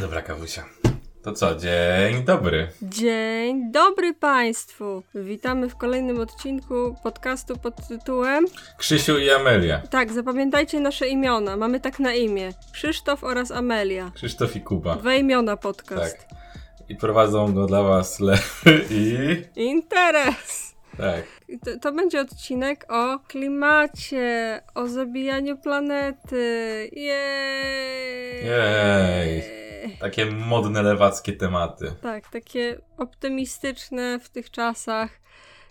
Dobra, kawusia. To co, dzień dobry. Dzień dobry Państwu. Witamy w kolejnym odcinku podcastu pod tytułem Krzysiu i Amelia. Tak, zapamiętajcie nasze imiona. Mamy tak na imię. Krzysztof oraz Amelia. Krzysztof i Kuba. Dwa imiona podcast. Tak. I prowadzą go dla was Lewy i... Interes. Tak. To, to będzie odcinek o klimacie, o zabijaniu planety. Jej. Jej. Takie modne lewackie tematy. Tak, takie optymistyczne w tych czasach.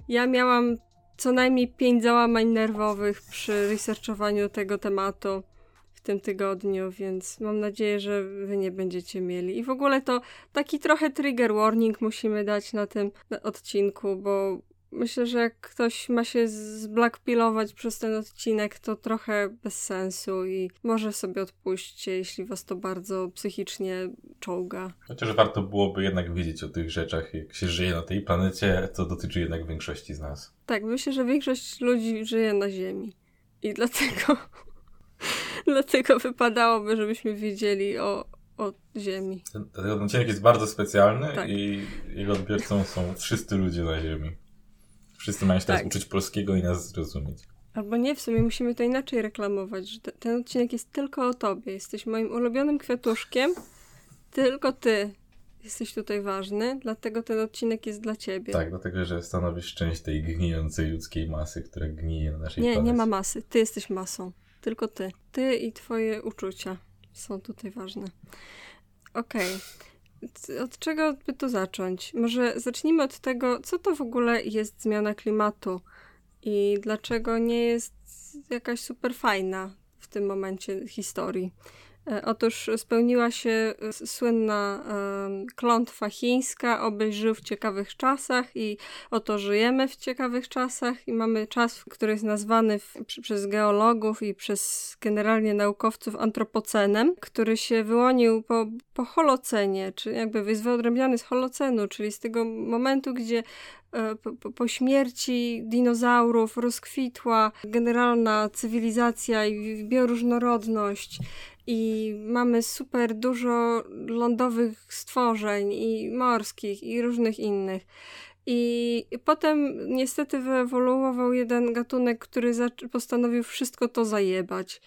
Ja miałam co najmniej pięć załamań nerwowych przy researchowaniu tego tematu w tym tygodniu, więc mam nadzieję, że wy nie będziecie mieli. I w ogóle to taki trochę trigger warning musimy dać na tym odcinku, bo myślę, że jak ktoś ma się zblackpilować przez ten odcinek, to trochę bez sensu i może sobie odpuśćcie, jeśli was to bardzo psychicznie czołga. Chociaż warto byłoby jednak wiedzieć o tych rzeczach, jak się żyje na tej planecie, to dotyczy jednak większości z nas. Tak, myślę, że większość ludzi żyje na Ziemi. I dlatego, dlatego wypadałoby, żebyśmy wiedzieli o, o Ziemi. Ten, ten odcinek jest bardzo specjalny Tak. i jego odbiorcą są wszyscy ludzie na Ziemi. Wszyscy mają się teraz Tak. uczyć polskiego i nas zrozumieć. Albo nie, w sumie musimy to inaczej reklamować, że te, ten odcinek jest tylko o tobie. Jesteś moim ulubionym kwiatuszkiem. Tylko ty jesteś tutaj ważny, dlatego ten odcinek jest dla ciebie. Tak, dlatego, że stanowisz część tej gnijącej ludzkiej masy, która gnije na naszej Nie, planecie. nie ma masy. Ty jesteś masą. Tylko ty. Ty i twoje uczucia są tutaj ważne. Okej. C- Od czego by tu zacząć? Może zacznijmy od tego, co to w ogóle jest zmiana klimatu i dlaczego nie jest jakaś super fajna w tym momencie historii. E, Otóż spełniła się e, słynna klątwa chińska, obyś żył w ciekawych czasach i oto żyjemy w ciekawych czasach i mamy czas, który jest nazwany w, przez geologów i przez generalnie naukowców antropocenem, który się wyłonił po, po holocenie, czy jakby jest wyodrębniany z holocenu, czyli z tego momentu, gdzie e, po- po śmierci dinozaurów rozkwitła generalna cywilizacja i bioróżnorodność i mamy super dużo lądowych stworzeń i morskich i różnych innych. I potem niestety wyewoluował jeden gatunek, który postanowił wszystko to zajebać.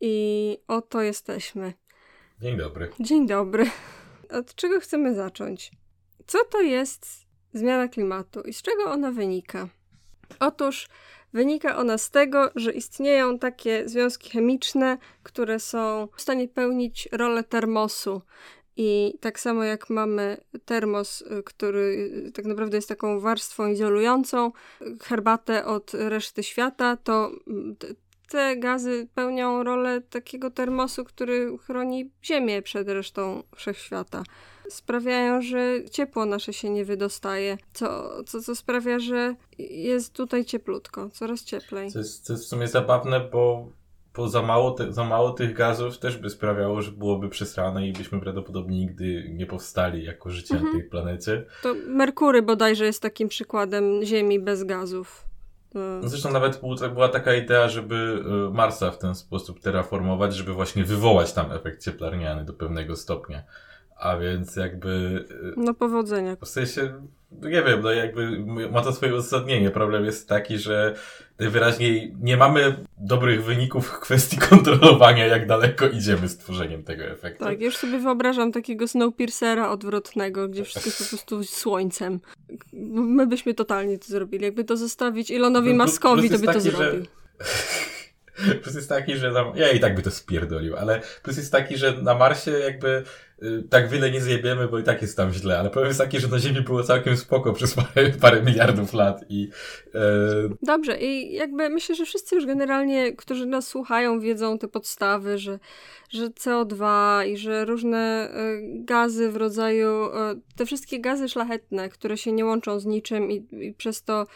I oto jesteśmy. Dzień dobry. Dzień dobry. Od czego chcemy zacząć? Co to jest zmiana klimatu i z czego ona wynika? Otóż wynika ona z tego, że istnieją takie związki chemiczne, które są w stanie pełnić rolę termosu. I tak samo jak mamy termos, który tak naprawdę jest taką warstwą izolującą herbatę od reszty świata, to te gazy pełnią rolę takiego termosu, który chroni Ziemię przed resztą wszechświata. Sprawiają, że ciepło nasze się nie wydostaje, co, co, co sprawia, że jest tutaj cieplutko, coraz cieplej. To jest, to jest w sumie zabawne, bo, bo za, mało te, za mało tych gazów też by sprawiało, że byłoby przesrane i byśmy prawdopodobnie nigdy nie powstali jako życie Mhm. na tej planecie. To Merkury bodajże jest takim przykładem Ziemi bez gazów. E, Zresztą nawet był- była taka idea, żeby y, Marsa w ten sposób terraformować, żeby właśnie wywołać tam efekt cieplarniany do pewnego stopnia. A więc jakby y, No powodzenia. W sensie, nie wiem, no jakby ma to swoje uzasadnienie. Problem jest taki, że najwyraźniej nie mamy dobrych wyników w kwestii kontrolowania, jak daleko idziemy z tworzeniem tego efektu. Tak, już sobie wyobrażam takiego Snowpiercera odwrotnego, gdzie wszystko jest po prostu słońcem. My byśmy totalnie to zrobili. Jakby to zostawić Elonowi No, Maskowi, to by to taki, że- zrobił. Plus jest taki, że ja i tak by to spierdolił, ale plus jest taki, że na Marsie jakby tak wiele nie zjebiemy, bo i tak jest tam źle, ale problem jest taki, że na Ziemi było całkiem spoko przez parę, parę miliardów lat i e, Dobrze, i jakby myślę, że wszyscy już generalnie, którzy nas słuchają, wiedzą te podstawy, że, że CO2 i że różne e, gazy w rodzaju, e, te wszystkie gazy szlachetne, które się nie łączą z niczym i, i przez to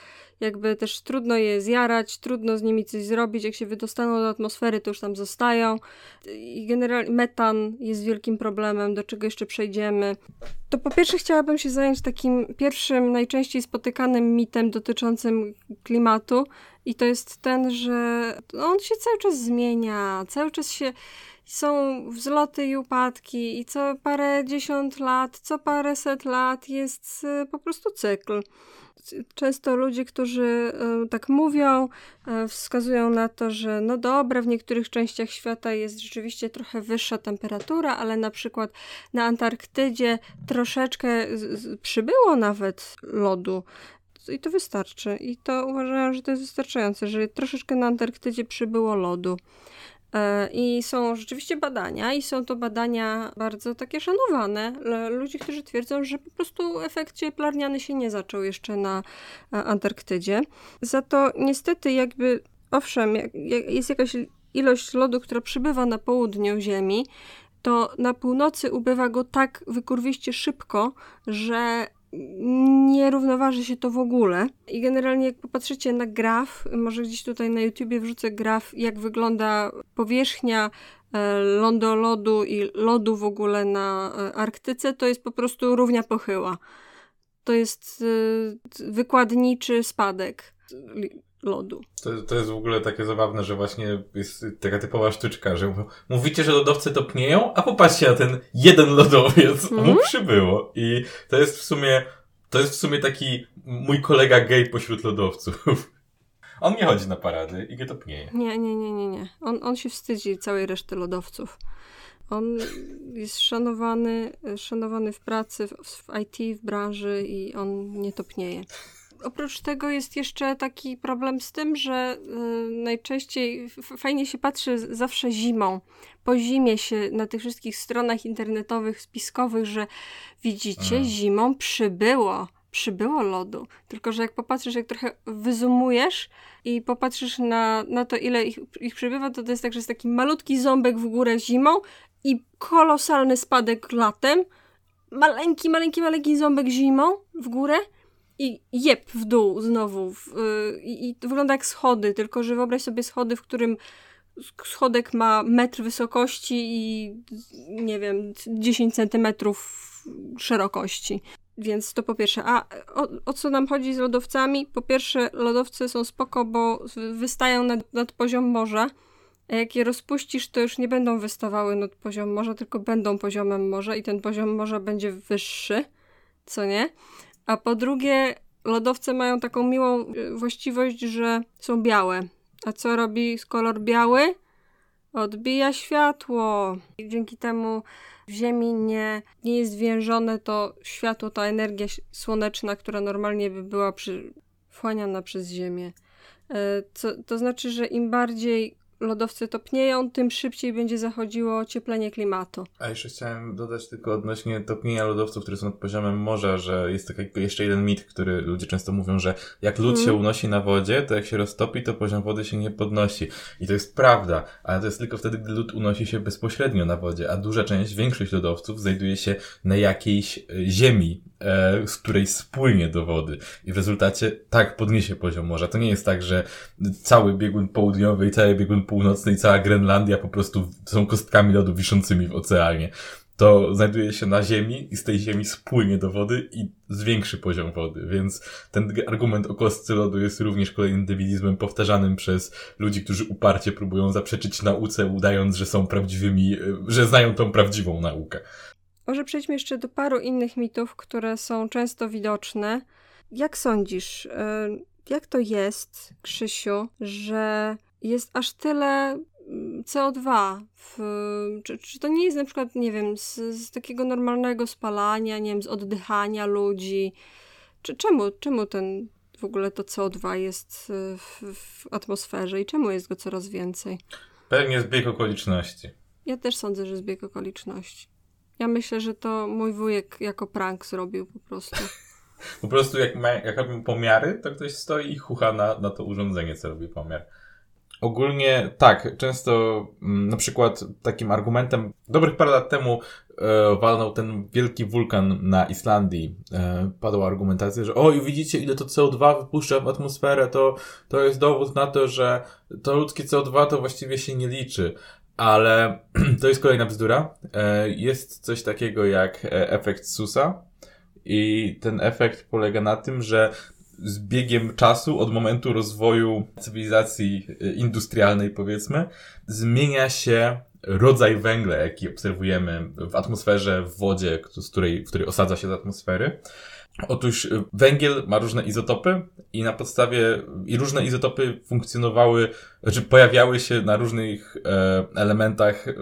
jakby też trudno je zjarać, trudno z nimi coś zrobić, jak się wydostaną do atmosfery, to już tam zostają. I generalnie metan jest wielkim problemem, do czego jeszcze przejdziemy. To po pierwsze chciałabym się zająć takim pierwszym, najczęściej spotykanym mitem dotyczącym klimatu i to jest ten, że on się cały czas zmienia, cały czas się są wzloty i upadki i co parę dziesiąt lat, co parę set lat jest y, po prostu cykl. Często ludzie, którzy y, tak mówią, y, wskazują na to, że no dobra, w niektórych częściach świata jest rzeczywiście trochę wyższa temperatura, ale na przykład na Antarktydzie troszeczkę przybyło nawet lodu. I to wystarczy. I to uważają, że to jest wystarczające, że troszeczkę na Antarktydzie przybyło lodu. E, I są rzeczywiście badania, i są to badania bardzo takie szanowane. Ludzi, którzy twierdzą, że po prostu efekt cieplarniany się nie zaczął jeszcze na e, Antarktydzie. Za to niestety, jakby, owszem, jest jakaś ilość lodu, która przybywa na południu Ziemi, to na północy ubywa go tak wykurwiście szybko, że nie równoważy się to w ogóle. I generalnie jak popatrzycie na graf, może gdzieś tutaj na YouTubie wrzucę graf, jak wygląda powierzchnia e, lądolodu i lodu w ogóle na e, Arktyce, to jest po prostu równia pochyła. To jest e, wykładniczy spadek lodu. To, to jest w ogóle takie zabawne, że właśnie jest taka typowa sztuczka, że mówicie, że lodowce topnieją, a popatrzcie na ten jeden lodowiec, mm. mu mhm. przybyło. I to jest w sumie, to jest w sumie taki mój kolega gay pośród lodowców. On nie chodzi na parady i nie topnieje. Nie, nie, nie, nie, nie. On, on się wstydzi całej reszty lodowców. On jest szanowany, szanowany w pracy, w, w IT, w branży i on nie topnieje oprócz tego jest jeszcze taki problem z tym, że y, najczęściej fajnie się patrzy zawsze zimą. Po zimie się na tych wszystkich stronach internetowych, spiskowych, że widzicie, mm. zimą przybyło przybyło lodu. Tylko, że jak popatrzysz, jak trochę wyzumujesz i popatrzysz na, na to, ile ich, ich przybywa, to to jest tak, że jest taki malutki ząbek w górę zimą i kolosalny spadek latem. Maleńki, maleńki, maleńki ząbek zimą w górę i jeb w dół znowu. W, y, I to wygląda jak schody, tylko że wyobraź sobie schody, w którym schodek ma metr wysokości i nie wiem, 10 centymetrów szerokości. Więc to po pierwsze. A o, o, co nam chodzi z lodowcami? Po pierwsze, lodowce są spoko, bo wystają nad, nad poziom morza. A jak je rozpuścisz, to już nie będą wystawały nad poziom morza, tylko będą poziomem morza i ten poziom morza będzie wyższy, co nie? A po drugie, lodowce mają taką miłą y, właściwość, że są białe. A co robi kolor biały? Odbija światło. I dzięki temu w Ziemi nie, nie jest więżone to światło, ta energia słoneczna, która normalnie by była przy, wchłaniana przez Ziemię. E, co, to znaczy, że im bardziej lodowce topnieją, tym szybciej będzie zachodziło ocieplenie klimatu. A jeszcze chciałem dodać tylko odnośnie topnienia lodowców, które są nad poziomem morza, że jest taki jeszcze jeden mit, który ludzie często mówią, że jak lód się mhm. unosi na wodzie, to jak się roztopi, to poziom wody się nie podnosi. I to jest prawda, ale to jest tylko wtedy, gdy lód unosi się bezpośrednio na wodzie, a duża część, większość lodowców znajduje się na jakiejś e, ziemi, e, z której spłynie do wody. I w rezultacie tak podniesie poziom morza. To nie jest tak, że cały biegun południowy i cały biegun północny i cała Grenlandia po prostu są kostkami lodu wiszącymi w oceanie. To znajduje się na ziemi i z tej ziemi spłynie do wody i zwiększy poziom wody, więc ten argument o kostce lodu jest również kolejnym debilizmem powtarzanym przez ludzi, którzy uparcie próbują zaprzeczyć nauce, udając, że są prawdziwymi, że znają tą prawdziwą naukę. Może przejdźmy jeszcze do paru innych mitów, które są często widoczne. Jak sądzisz, e, jak to jest, Krzysiu, że jest aż tyle mm, CO2. W, czy, czy to nie jest na przykład, nie wiem, z, z takiego normalnego spalania, nie wiem, z oddychania ludzi? Czy czemu, czemu ten w ogóle to CO2 jest e, w, w atmosferze i czemu jest go coraz więcej? Pewnie zbieg okoliczności. Ja też sądzę, że zbieg okoliczności. Ja myślę, że to mój wujek jako prank zrobił po prostu. po prostu jak, ma, jak robią pomiary, to ktoś stoi i chucha na, na to urządzenie, co robi pomiar. Ogólnie tak, często mm, na przykład takim argumentem, dobrych parę lat temu e, walnął ten wielki wulkan na Islandii. E, padła argumentacja, że oj, widzicie ile to CO2 wypuszcza w atmosferę, to, to jest dowód na to, że to ludzkie CO2 to właściwie się nie liczy. Ale to jest kolejna bzdura. E, jest coś takiego jak e, efekt Susa. I ten efekt polega na tym, że z biegiem czasu, od momentu rozwoju cywilizacji e, industrialnej, powiedzmy, zmienia się rodzaj węgla, jaki obserwujemy w atmosferze, w wodzie, z której, w której osadza się z atmosfery. Otóż y, węgiel ma różne izotopy i na podstawie, i różne izotopy funkcjonowały, znaczy pojawiały się na różnych e, elementach, e,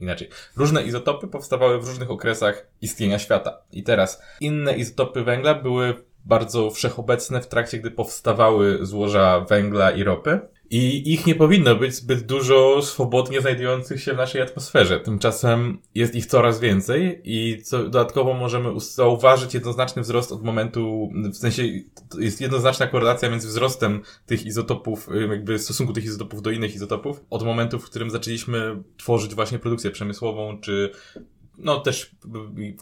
inaczej. Różne izotopy powstawały w różnych okresach istnienia świata. I teraz inne izotopy węgla były bardzo wszechobecne w trakcie, gdy powstawały złoża węgla i ropy. I ich nie powinno być zbyt dużo swobodnie znajdujących się w naszej atmosferze. Tymczasem jest ich coraz więcej i co dodatkowo możemy zauważyć jednoznaczny wzrost od momentu, w sensie jest jednoznaczna korelacja między wzrostem tych izotopów, jakby stosunku tych izotopów do innych izotopów, od momentu, w którym zaczęliśmy tworzyć właśnie produkcję przemysłową, czy no też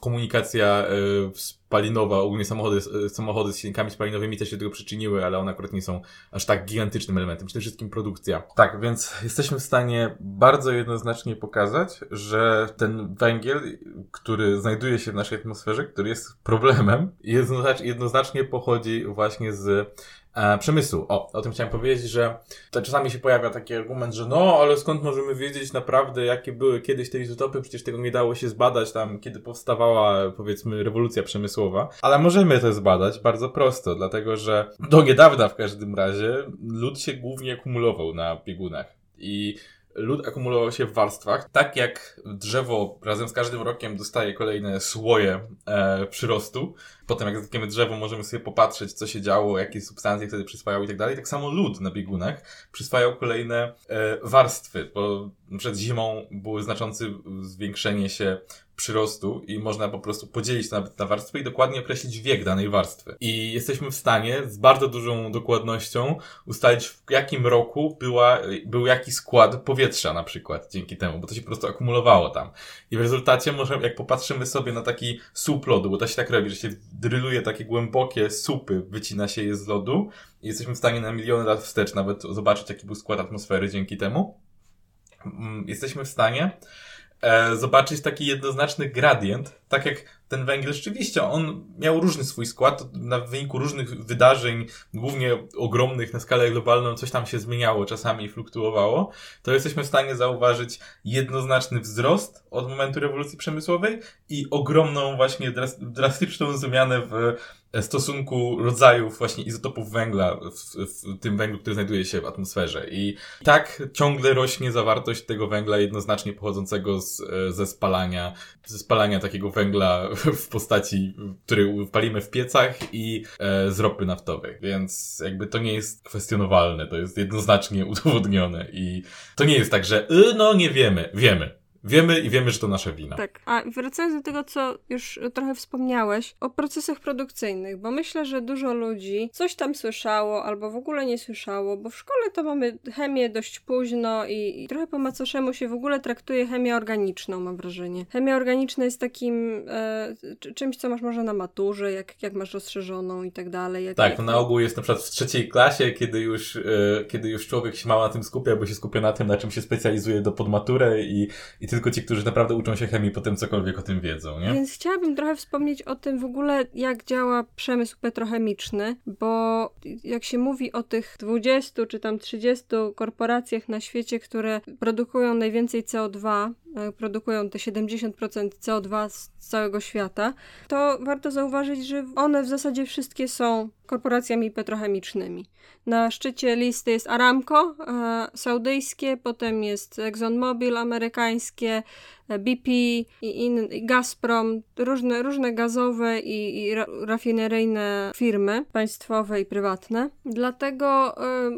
komunikacja y, spalinowa, ogólnie samochody, y, samochody z silnikami spalinowymi też się do tego przyczyniły, ale one akurat nie są aż tak gigantycznym elementem. Przede wszystkim produkcja. Tak, więc jesteśmy w stanie bardzo jednoznacznie pokazać, że ten węgiel, który znajduje się w naszej atmosferze, który jest problemem, jednoznacznie pochodzi właśnie z e, przemysłu. O, o tym chciałem powiedzieć, że to czasami się pojawia taki argument, że no, ale skąd możemy wiedzieć naprawdę, jakie były kiedyś te izotopy? Przecież tego nie dało się zbadać tam, kiedy powstawała, powiedzmy, rewolucja przemysłowa. Ale możemy to zbadać bardzo prosto, dlatego że do niedawna w każdym razie lód się głównie akumulował na biegunach. I lód akumulował się w warstwach. Tak jak drzewo razem z każdym rokiem dostaje kolejne słoje e, przyrostu, potem jak zetniemy drzewo możemy sobie popatrzeć, co się działo, jakie substancje wtedy przyswajały i tak dalej. Tak samo lód na biegunach przyswajał kolejne e, warstwy, bo przed zimą było znaczące zwiększenie się przyrostu i można po prostu podzielić nawet na warstwy i dokładnie określić wiek danej warstwy. I jesteśmy w stanie z bardzo dużą dokładnością ustalić w jakim roku była, był jaki skład powietrza na przykład dzięki temu, bo to się po prostu akumulowało tam. I w rezultacie możemy, jak popatrzymy sobie na taki słup lodu, bo to się tak robi, że się dryluje takie głębokie supy, wycina się je z lodu i jesteśmy w stanie na miliony lat wstecz nawet zobaczyć jaki był skład atmosfery dzięki temu. Mm, jesteśmy w stanie e, zobaczyć taki jednoznaczny gradient, tak jak ten węgiel rzeczywiście, on miał różny swój skład, na wyniku różnych wydarzeń, głównie ogromnych na skalę globalną, coś tam się zmieniało, czasami fluktuowało, to jesteśmy w stanie zauważyć jednoznaczny wzrost od momentu rewolucji przemysłowej i ogromną właśnie drastyczną zmianę w stosunku rodzajów właśnie izotopów węgla w, w, tym węglu, który znajduje się w atmosferze. I tak ciągle rośnie zawartość tego węgla jednoznacznie pochodzącego z, ze spalania, ze spalania takiego węgla w postaci, który palimy w piecach i e, z ropy naftowej. Więc jakby to nie jest kwestionowalne, to jest jednoznacznie udowodnione i to nie jest tak, że y, no nie wiemy, wiemy. Wiemy i wiemy, że to nasza wina. Tak, a wracając do tego, co już trochę wspomniałeś, o procesach produkcyjnych, bo myślę, że dużo ludzi coś tam słyszało albo w ogóle nie słyszało, bo w szkole to mamy chemię dość późno i, i trochę po macoszemu się w ogóle traktuje chemię organiczną, mam wrażenie. Chemia organiczna jest takim e, czymś, co masz może na maturze, jak, jak masz rozszerzoną i tak dalej. Jak, tak, jak... na ogół jest na przykład w trzeciej klasie, kiedy już, e, kiedy już człowiek się mało na tym skupia, bo się skupia na tym, na czym się specjalizuje do podmaturę i, i tylko ci, którzy naprawdę uczą się chemii, potem cokolwiek o tym wiedzą, nie? Więc chciałabym trochę wspomnieć o tym w ogóle, jak działa przemysł petrochemiczny, bo jak się mówi o tych 20 czy tam 30 korporacjach na świecie, które produkują najwięcej CO2, e, produkują te 70% CO2 z całego świata, to warto zauważyć, że one w zasadzie wszystkie są korporacjami petrochemicznymi. Na szczycie listy jest Aramco e, saudyjskie, potem jest ExxonMobil amerykańskie, BP i, in, i Gazprom, różne, różne gazowe i, i rafineryjne firmy państwowe i prywatne. Dlatego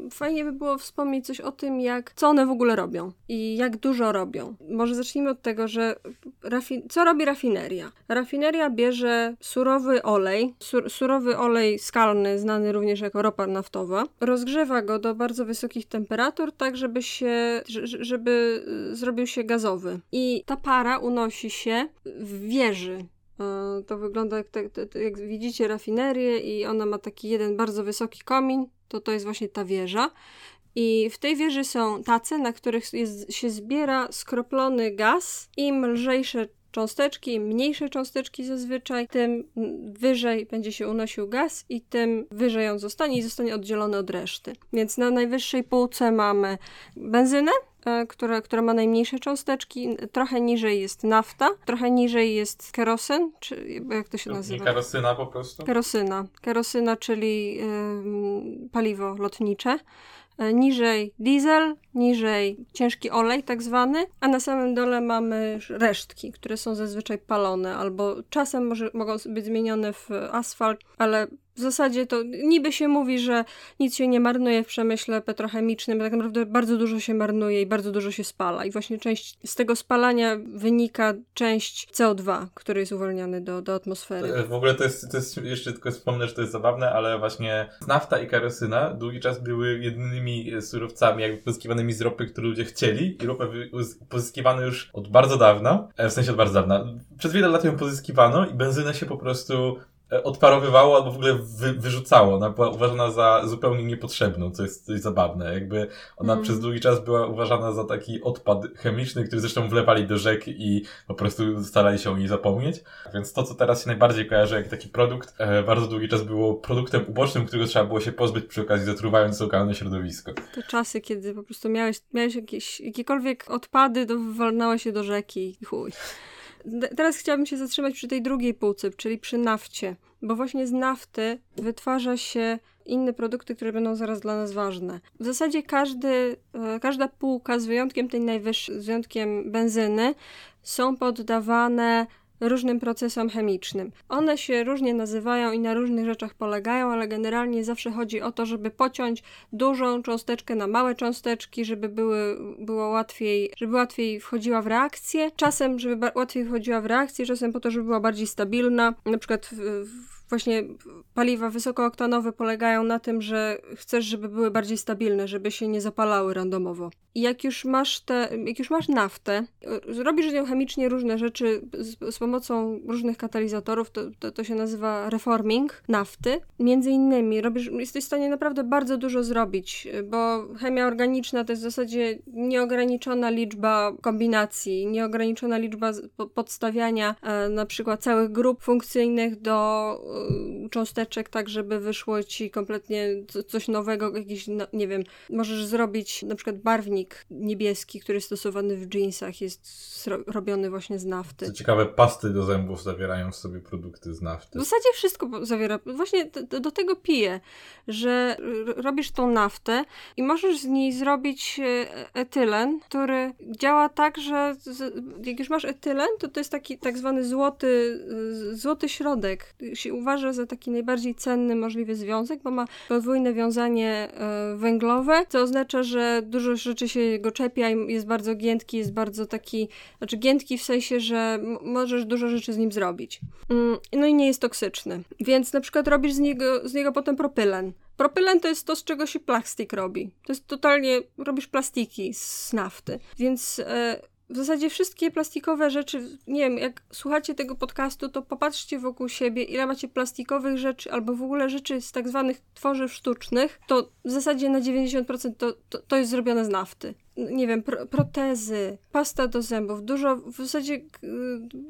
y, fajnie by było wspomnieć coś o tym, jak, co one w ogóle robią i jak dużo robią. Może zacznijmy od tego, że rafi- co robi rafineria? Rafineria bierze surowy olej, sur, surowy olej skalny, znany również jako ropa naftowa, rozgrzewa go do bardzo wysokich temperatur, tak żeby się, żeby zrobił się gazowy. I ta para unosi się w wieży. E, to wygląda jak, jak widzicie rafinerię i ona ma taki jeden bardzo wysoki komin, to to jest właśnie ta wieża. I w tej wieży są tace, na których jest, się zbiera skroplony gaz. Im lżejsze cząsteczki, im mniejsze cząsteczki zazwyczaj, tym wyżej będzie się unosił gaz i tym wyżej on zostanie i zostanie oddzielony od reszty. Więc na najwyższej półce mamy benzynę, e, która, która ma najmniejsze cząsteczki. Trochę niżej jest nafta, trochę niżej jest kerosyn, czy jak to się nazywa? Kerosyna po prostu? Kerosyna. Kerosyna, czyli yy, paliwo lotnicze. E, niżej diesel, niżej ciężki olej tak zwany, a na samym dole mamy resztki, które są zazwyczaj palone albo czasem może, mogą być zmienione w asfalt, ale w zasadzie to niby się mówi, że nic się nie marnuje w przemyśle petrochemicznym, tak naprawdę bardzo dużo się marnuje i bardzo dużo się spala. I właśnie część z tego spalania wynika część CO2, który jest uwalniany do, do atmosfery. W ogóle to jest, to jest, jeszcze tylko wspomnę, że to jest zabawne, ale właśnie nafta i kerosyna długi czas były jedynymi surowcami jakby pozyskiwanymi z ropy, które ludzie chcieli i ropę pozyskiwano już od bardzo dawna, e, w sensie od bardzo dawna. Przez wiele lat ją pozyskiwano i benzynę się po prostu E, odparowywało albo w ogóle wy, wyrzucało. Ona była uważana za zupełnie niepotrzebną, co jest coś zabawne. Jakby ona mm. przez długi czas była uważana za taki odpad chemiczny, który zresztą wlewali do rzek i po prostu starali się o niej zapomnieć. Więc to, co teraz się najbardziej kojarzy jak taki produkt, e, bardzo długi czas było produktem ubocznym, którego trzeba było się pozbyć przy okazji zatruwając lokalne środowisko. Te czasy, kiedy po prostu miałeś, miałeś jakieś, jakiekolwiek odpady, to wywalnęło się do rzeki i chuj teraz chciałabym się zatrzymać przy tej drugiej półce, czyli przy nafcie, bo właśnie z nafty wytwarza się inne produkty, które będą zaraz dla nas ważne. W zasadzie każdy, e, każda półka, z wyjątkiem tej najwyższej, z wyjątkiem benzyny, są poddawane różnym procesom chemicznym. One się różnie nazywają i na różnych rzeczach polegają, ale generalnie zawsze chodzi o to, żeby pociąć dużą cząsteczkę na małe cząsteczki, żeby były, było łatwiej, żeby łatwiej wchodziła w reakcję. Czasem, żeby łatwiej wchodziła w reakcję, czasem po to, żeby była bardziej stabilna. Na przykład w, w właśnie paliwa wysokooktanowe polegają na tym, że chcesz, żeby były bardziej stabilne, żeby się nie zapalały randomowo. I jak już masz te, jak już masz naftę, zrobisz z nią chemicznie różne rzeczy z, z pomocą różnych katalizatorów, to, to, to, się nazywa reforming nafty. Między innymi robisz, jesteś w stanie naprawdę bardzo dużo zrobić, bo chemia organiczna to jest w zasadzie nieograniczona liczba kombinacji, nieograniczona liczba podstawiania e, na przykład całych grup funkcyjnych do cząsteczek, tak żeby wyszło ci kompletnie coś nowego, jakiś, no, nie wiem, możesz zrobić na przykład barwnik niebieski, który jest stosowany w jeansach, jest robiony właśnie z nafty. Co ciekawe, pasty do zębów zawierają w sobie produkty z nafty. W zasadzie wszystko zawiera, właśnie do, do tego piję, że robisz tą naftę i możesz z niej zrobić e, etylen, który działa tak, że jak już masz etylen, to to jest taki tak zwany złoty, złoty środek. Się uważa za taki najbardziej cenny możliwy związek, bo ma podwójne wiązanie e, węglowe, co oznacza, że dużo rzeczy się go czepia i jest bardzo giętki, jest bardzo taki, znaczy giętki w sensie, że możesz dużo rzeczy z nim zrobić. Mm, no i nie jest toksyczny. Więc na przykład robisz z niego, z niego potem propylen. Propylen to jest to, z czego się plastik robi. To jest totalnie, robisz plastiki z nafty. Więc e, w zasadzie wszystkie plastikowe rzeczy, nie wiem, jak słuchacie tego podcastu, to popatrzcie wokół siebie, ile macie plastikowych rzeczy, albo w ogóle rzeczy z tak zwanych tworzyw sztucznych, to w zasadzie na 90% to, to, to jest zrobione z nafty nie wiem, pro, protezy, pasta do zębów, dużo, w zasadzie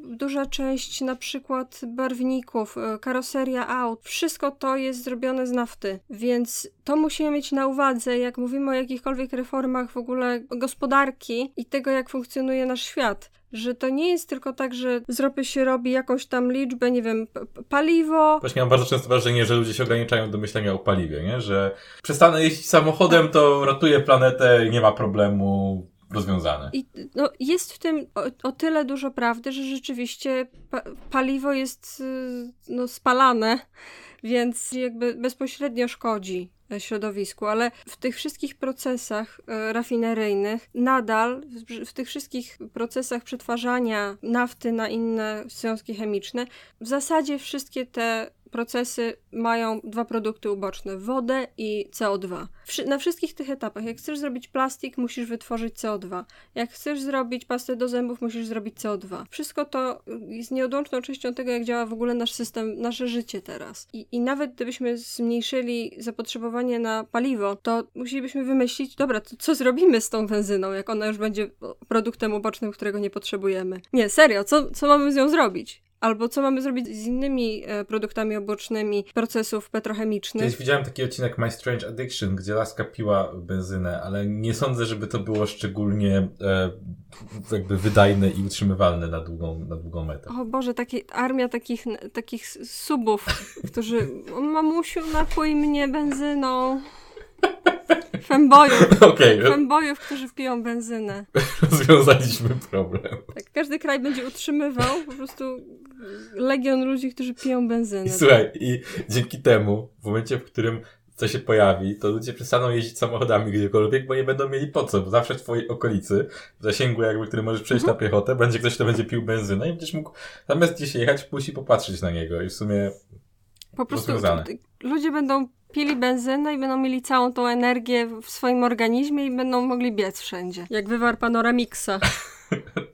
duża część na przykład barwników, e, karoseria aut, wszystko to jest zrobione z nafty, więc to musimy mieć na uwadze, jak mówimy o jakichkolwiek reformach w ogóle gospodarki i tego, jak funkcjonuje nasz świat że to nie jest tylko tak, że z ropy się robi jakąś tam liczbę, nie wiem, paliwo. Właśnie mam bardzo często wrażenie, że ludzie się ograniczają do myślenia o paliwie, nie? Że przestanę jeździć samochodem, to ratuje planetę, nie ma problemu, rozwiązane. I no, jest w tym o, o, tyle dużo prawdy, że rzeczywiście pa paliwo jest y, no, spalane, więc jakby bezpośrednio szkodzi środowisku, ale w tych wszystkich procesach e, rafineryjnych nadal, w, w tych wszystkich procesach przetwarzania nafty na inne związki chemiczne, w zasadzie wszystkie te procesy mają dwa produkty uboczne: wodę i CO2. Na wszystkich tych etapach, jak chcesz zrobić plastik, musisz wytworzyć CO2. Jak chcesz zrobić pastę do zębów, musisz zrobić CO2. Wszystko to jest nieodłączną częścią tego, jak działa w ogóle nasz system, nasze życie teraz. I, i nawet gdybyśmy zmniejszyli zapotrzebowanie na paliwo, to musielibyśmy wymyślić, dobra, to co zrobimy z tą benzyną, jak ona już będzie produktem ubocznym, którego nie potrzebujemy. Nie, serio, co, co mamy z nią zrobić? Albo co mamy zrobić z innymi e, produktami obocznymi procesów petrochemicznych. Kiedyś widziałem taki odcinek My Strange Addiction, gdzie laska piła benzynę, ale nie sądzę, żeby to było szczególnie e, jakby wydajne i utrzymywalne na długą, na długą metę. O Boże, taki, armia takich, takich subów, którzy mamusiu napój mnie benzyną. Fembojów. Okay. Fembojów, którzy piją benzynę. Rozwiązaliśmy problem. Tak, każdy kraj będzie utrzymywał po prostu legion ludzi, którzy piją benzynę. I słuchaj, i dzięki temu, w momencie, w którym co się pojawi, to ludzie przestaną jeździć samochodami gdziekolwiek, bo nie będą mieli po co, bo zawsze w twojej okolicy, w zasięgu jakby, który możesz przejść mhm. na piechotę, będzie ktoś, kto będzie pił benzynę i będziesz mógł zamiast gdzieś jechać, pójść i popatrzeć na niego i w sumie po prostu ludzie będą pili benzynę i będą mieli całą tą energię w swoim organizmie i będą mogli biec wszędzie. Jak wywar panoramixa.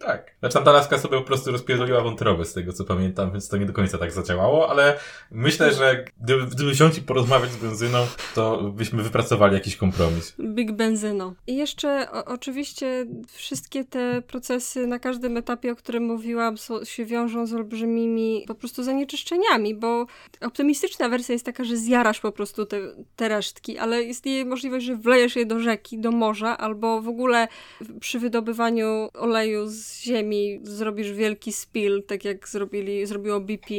tak. Znaczy ta laska sobie po prostu rozpierdoliła wątrobę z tego co pamiętam, więc to nie do końca tak zadziałało, ale myślę, że gdyby, gdyby wziąć i porozmawiać z benzyną, to byśmy wypracowali jakiś kompromis. Big benzyno. I jeszcze o, oczywiście wszystkie te procesy na każdym etapie, o którym mówiłam, są, się wiążą z olbrzymimi po prostu zanieczyszczeniami, bo optymistyczna wersja jest taka, że zjarasz po prostu te, te resztki, ale istnieje możliwość, że wlejesz je do rzeki, do morza, albo w ogóle przy wydobywaniu oleju z ziemi ziemi zrobisz wielki spill, tak jak zrobili, zrobiło BP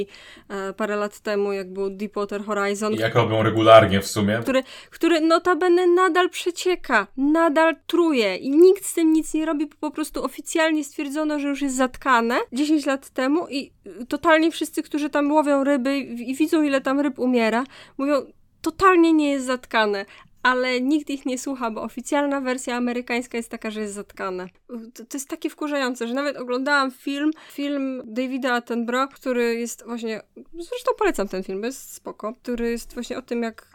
e, parę lat temu, jak był Deepwater Horizon. I jak robią regularnie w sumie. Który, który notabene nadal przecieka, nadal truje i nikt z tym nic nie robi, po prostu oficjalnie stwierdzono, że już jest zatkane 10 lat temu i totalnie wszyscy, którzy tam łowią ryby i widzą ile tam ryb umiera, mówią totalnie nie jest zatkane, ale nikt ich nie słucha, bo oficjalna wersja amerykańska jest taka, że jest zatkane. To, to jest takie wkurzające, że nawet oglądałam film, film Davida Attenborough, który jest właśnie, zresztą polecam ten film, jest spoko, który jest właśnie o tym, jak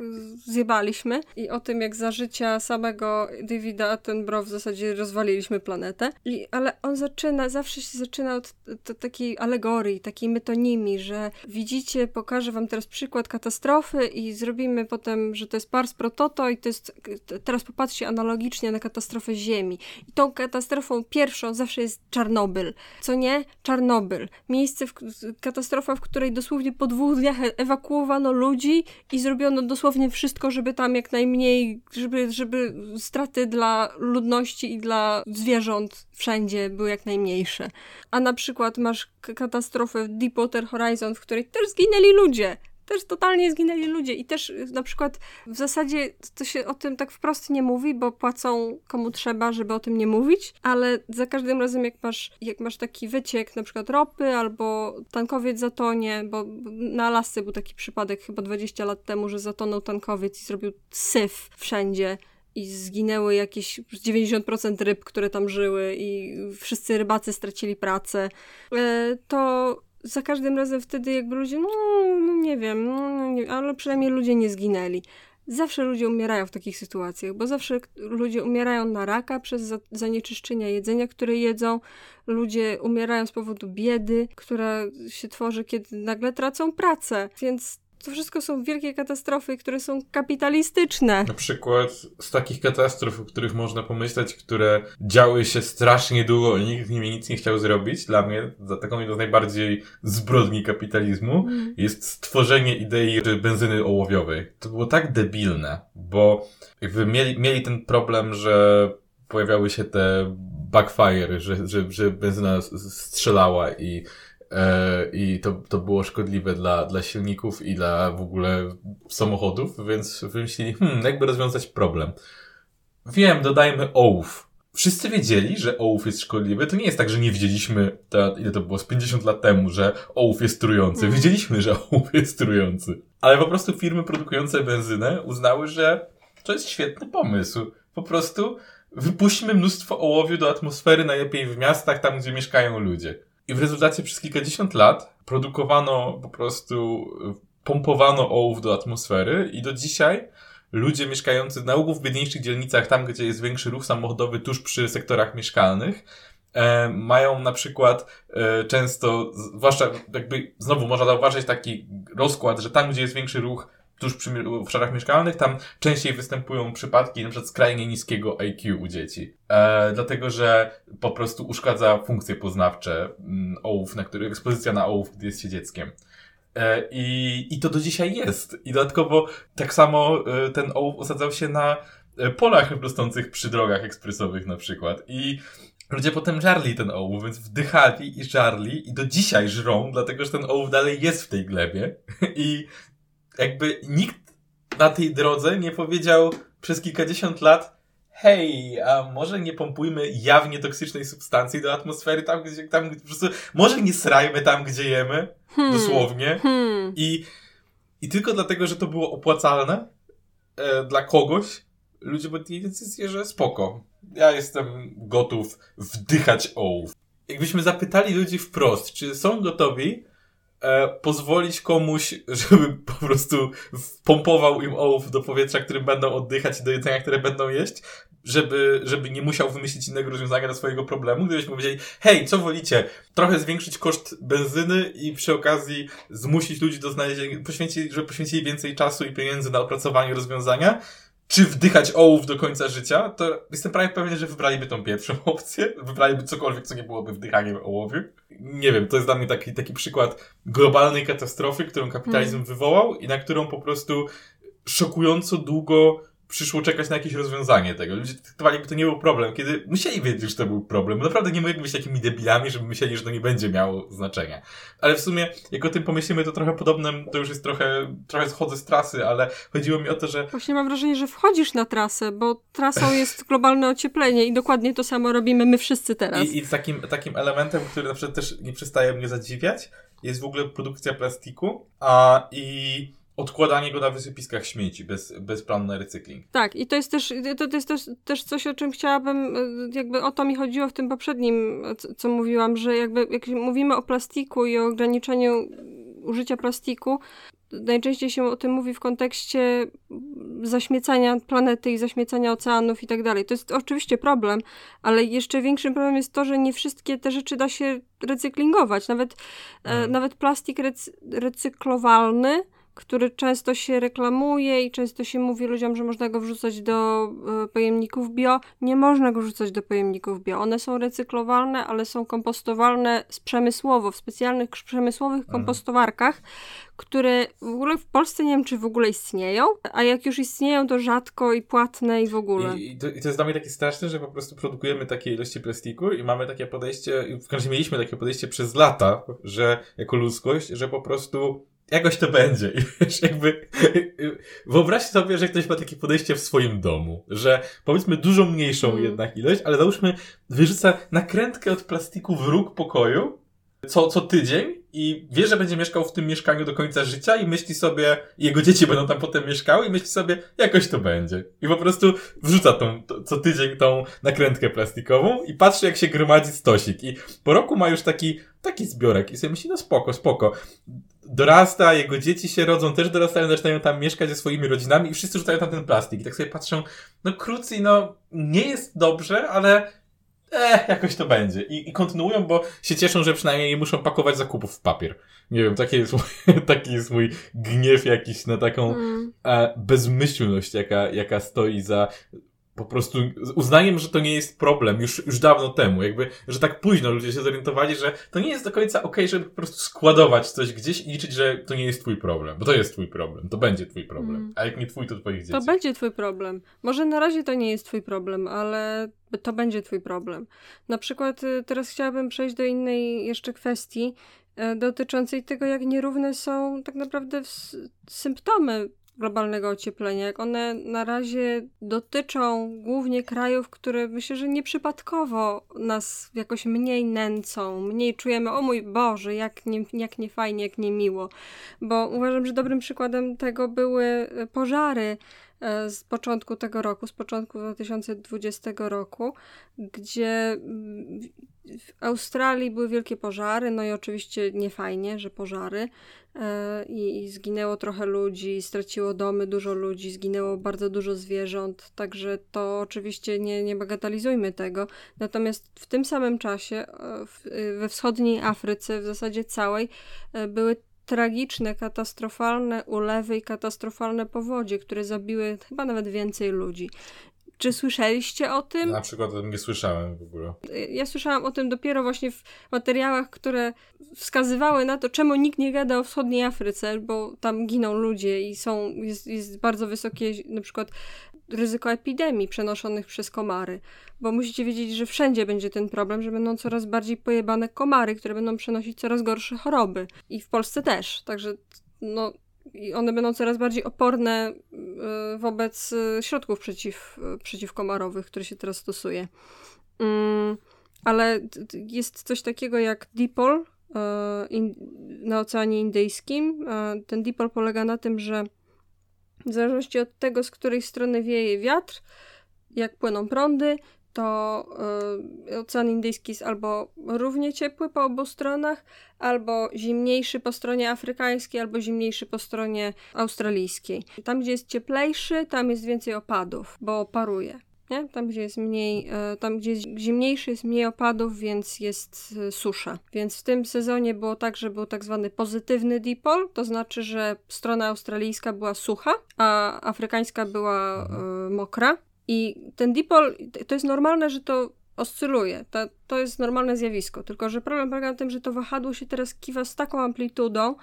zjebaliśmy i o tym, jak za życia samego Davida Attenborough w zasadzie rozwaliliśmy planetę. I, ale on zaczyna, zawsze się zaczyna od takiej alegorii, takiej metonimii, że widzicie, pokażę wam teraz przykład katastrofy i zrobimy potem, że to jest pars pro toto to jest, teraz popatrzcie analogicznie na katastrofę Ziemi. I tą katastrofą pierwszą zawsze jest Czarnobyl. Co nie? Czarnobyl. Miejsce, w, katastrofa, w której dosłownie po dwóch dniach ewakuowano ludzi i zrobiono dosłownie wszystko, żeby tam jak najmniej, żeby, żeby straty dla ludności i dla zwierząt wszędzie były jak najmniejsze. A na przykład masz katastrofę Deepwater Horizon, w której też zginęli ludzie też totalnie zginęli ludzie i też y, na przykład w zasadzie to się o tym tak wprost nie mówi, bo płacą komu trzeba, żeby o tym nie mówić, ale za każdym razem jak masz, jak masz taki wyciek na przykład ropy albo tankowiec zatonie, bo na Alasce był taki przypadek chyba 20 lat temu, że zatonął tankowiec i zrobił syf wszędzie i zginęły jakieś 90% ryb, które tam żyły i wszyscy rybacy stracili pracę, e, to za każdym razem wtedy jakby ludzie, no, no nie wiem, no, nie, ale przynajmniej ludzie nie zginęli. Zawsze ludzie umierają w takich sytuacjach, bo zawsze ludzie umierają na raka przez za zanieczyszczenia jedzenia, które jedzą. Ludzie umierają z powodu biedy, która się tworzy, kiedy nagle tracą pracę. Więc to wszystko są wielkie katastrofy, które są kapitalistyczne. Na przykład z takich katastrof, o których można pomyśleć, które działy się strasznie długo i nikt z nimi nic nie chciał zrobić, dla mnie, za taką jedną z najbardziej zbrodni kapitalizmu, mm. jest stworzenie idei benzyny ołowiowej. To było tak debilne, bo jakby mieli, mieli ten problem, że pojawiały się te backfire, że, że, że benzyna strzelała i i to, to było szkodliwe dla, dla silników i dla w ogóle samochodów, więc wymyślili, hmm, jakby rozwiązać problem. Wiem, dodajmy ołów. Wszyscy wiedzieli, że ołów jest szkodliwy. To nie jest tak, że nie wiedzieliśmy, to, ile to było, z 50 lat temu, że ołów jest trujący. Mm. Wiedzieliśmy, że ołów jest trujący. Ale po prostu firmy produkujące benzynę uznały, że to jest świetny pomysł. Po prostu wypuśćmy mnóstwo ołowiu do atmosfery, najlepiej w miastach, tam gdzie mieszkają ludzie. I w rezultacie przez kilkadziesiąt lat produkowano po prostu pompowano ołów do atmosfery i do dzisiaj ludzie mieszkający na ogół w biedniejszych dzielnicach, tam gdzie jest większy ruch samochodowy, tuż przy sektorach mieszkalnych, e, mają na przykład e, często, zwłaszcza jakby znowu można zauważyć taki rozkład, że tam gdzie jest większy ruch tuż przy obszarach mieszkalnych, tam częściej występują przypadki przykład skrajnie niskiego IQ u dzieci. E, dlatego, że po prostu uszkadza funkcje poznawcze mm, ołów, na który, ekspozycja na ołów, gdy jest się dzieckiem. E, I, I to do dzisiaj jest. I dodatkowo tak samo e, ten ołów osadzał się na e, polach rosnących przy drogach ekspresowych na przykład. I ludzie potem żarli ten ołów, więc wdychali i żarli i do dzisiaj żrą, dlatego że ten ołów dalej jest w tej glebie. I jakby nikt na tej drodze nie powiedział przez kilkadziesiąt lat hej, a może nie pompujmy jawnie toksycznej substancji do atmosfery tam, gdzie, tam, po prostu, może nie srajmy tam, gdzie jemy, hmm. dosłownie. Hmm. I, I tylko dlatego, że to było opłacalne e, dla kogoś, ludzie podjęli decyzję, że spoko. Ja jestem gotów wdychać ołów. Jakbyśmy zapytali ludzi wprost, czy są gotowi e, pozwolić komuś, żeby po prostu pompował im ołów do powietrza, którym będą oddychać i do jedzenia, które będą jeść, żeby, żeby nie musiał wymyślić innego rozwiązania do swojego problemu, gdybyśmy powiedzieli, hej, co wolicie? Trochę zwiększyć koszt benzyny i przy okazji zmusić ludzi do znalezienia, poświęcić, żeby poświęcili więcej czasu i pieniędzy na opracowanie rozwiązania, czy wdychać ołów do końca życia, to jestem prawie pewien, że wybraliby tą pierwszą opcję. Wybraliby cokolwiek, co nie byłoby wdychaniem ołowiu. Nie wiem, to jest dla mnie taki, taki przykład globalnej katastrofy, którą kapitalizm hmm. wywołał i na którą po prostu szokująco długo przyszło czekać na jakieś rozwiązanie tego. Ludzie traktowali, jakby to nie był problem, kiedy musieli wiedzieć, że to był problem. Bo naprawdę nie mogli być takimi debilami, żeby myśleli, że to nie będzie miało znaczenia. Ale w sumie, jak o tym pomyślimy, to trochę podobnym, to już jest trochę, trochę schodzę z trasy, ale chodziło mi o to, że... Właśnie mam wrażenie, że wchodzisz na trasę, bo trasą jest globalne ocieplenie i dokładnie to samo robimy my wszyscy teraz. I, i takim, takim elementem, który na przykład też nie przestaje mnie zadziwiać, jest w ogóle produkcja plastiku, a i odkładanie go na wysypiskach śmieci bez, bez planu na recykling. Tak, i to jest też, to, to jest też, też coś, o czym chciałabym, e, jakby o to mi chodziło w tym poprzednim, co, co mówiłam, że jakby jak mówimy o plastiku i o ograniczeniu użycia plastiku, najczęściej się o tym mówi w kontekście zaśmiecania planety i zaśmiecania oceanów i tak dalej. To jest oczywiście problem, ale jeszcze większym problemem jest to, że nie wszystkie te rzeczy da się recyklingować. Nawet, e, hmm. nawet plastik recy recyklowalny który często się reklamuje i często się mówi ludziom, że można go wrzucać do e, pojemników bio. Nie można go wrzucać do pojemników bio. One są recyklowalne, ale są kompostowalne przemysłowo, w specjalnych przemysłowych kompostowarkach, które w ogóle w Polsce nie wiem, czy w ogóle istnieją, a jak już istnieją, to rzadko i płatne i w ogóle. I, i, to, i to jest dla mnie takie straszne, że po prostu produkujemy takie ilości plastiku i mamy takie podejście, w każdym mieliśmy takie podejście przez lata, że jako ludzkość, że po prostu jakoś to będzie. I wiesz, jakby wyobraźcie sobie, że ktoś ma takie podejście w swoim domu, że powiedzmy dużo mniejszą mm. jednak ilość, ale załóżmy wyrzuca nakrętkę od plastiku w róg pokoju co, co tydzień i wie, że będzie mieszkał w tym mieszkaniu do końca życia i myśli sobie, jego dzieci będą tam potem mieszkały i myśli sobie, jakoś to będzie. I po prostu wrzuca tą, to, co tydzień tą nakrętkę plastikową i patrzy, jak się gromadzi stosik. I po roku ma już taki, taki zbiorek i sobie myśli, no spoko, spoko dorasta, jego dzieci się rodzą, też dorastają, zaczynają tam mieszkać ze swoimi rodzinami i wszyscy rzucają tam ten plastik. I tak sobie patrzą, no krócej, no nie jest dobrze, ale eh, jakoś to będzie. I, I kontynuują, bo się cieszą, że przynajmniej nie muszą pakować zakupów w papier. Nie wiem, taki jest mój, taki jest mój gniew jakiś na taką mm. e, bezmyślność, jaka, jaka stoi za po prostu uznaniem, że to nie jest problem już, już dawno temu, jakby, że tak późno ludzie się zorientowali, że to nie jest do końca okej, okay, żeby po prostu składować coś gdzieś i liczyć, że to nie jest twój problem, bo to jest twój problem, to będzie twój problem, mm. a jak nie twój, to twoich dzieci. To będzie twój problem. Może na razie to nie jest twój problem, ale to będzie twój problem. Na przykład y, teraz chciałabym przejść do innej jeszcze kwestii, y, dotyczącej tego, jak nierówne są tak naprawdę symptomy globalnego ocieplenia, jak one na razie dotyczą głównie krajów, które myślę, że nieprzypadkowo nas jakoś mniej nęcą, mniej czujemy, o mój Boże, jak nie, jak nie fajnie, jak nie miło. Bo uważam, że dobrym przykładem tego były pożary e, z początku tego roku, z początku 2020 roku, gdzie mm, w Australii były wielkie pożary, no i oczywiście nie fajnie, że pożary e, i, i zginęło trochę ludzi, straciło domy dużo ludzi, zginęło bardzo dużo zwierząt, także to oczywiście nie, nie bagatelizujmy tego. Natomiast w tym samym czasie e, w, we wschodniej Afryce, w zasadzie całej, były tragiczne, katastrofalne ulewy i katastrofalne powodzie, które zabiły chyba nawet więcej ludzi. Czy słyszeliście o tym? Na przykład o tym nie słyszałem w ogóle. Ja słyszałam o tym dopiero właśnie w materiałach, które wskazywały na to, czemu nikt nie gada o wschodniej Afryce, bo tam giną ludzie i są, jest, jest bardzo wysokie na przykład ryzyko epidemii przenoszonych przez komary, bo musicie wiedzieć, że wszędzie będzie ten problem, że będą coraz bardziej pojebane komary, które będą przenosić coraz gorsze choroby. I w Polsce też. Także no, i one będą coraz bardziej oporne y, wobec y, środków przeciw, y, przeciwkomarowych, które się teraz stosuje. Mm, ale jest coś takiego jak dipol na Oceanie Indyjskim. Ten dipol polega na tym, że w zależności od tego, z której strony wieje wiatr, jak płyną prądy, to y, Ocean Indyjski jest albo równie ciepły po obu stronach, albo zimniejszy po stronie afrykańskiej, albo zimniejszy po stronie australijskiej. Tam, gdzie jest cieplejszy, tam jest więcej opadów, bo paruje. Nie? Tam, gdzie jest mniej, y, tam, gdzie jest zimniejszy, jest mniej opadów, więc jest y, susza. Więc w tym sezonie było tak, że był tak zwany pozytywny dipol, to znaczy, że strona australijska była sucha, a afrykańska była mokra. I ten dipol, to jest normalne, że to oscyluje. To, to jest normalne zjawisko. Tylko, że problem polega na tym, że to wahadło się teraz kiwa z taką amplitudą,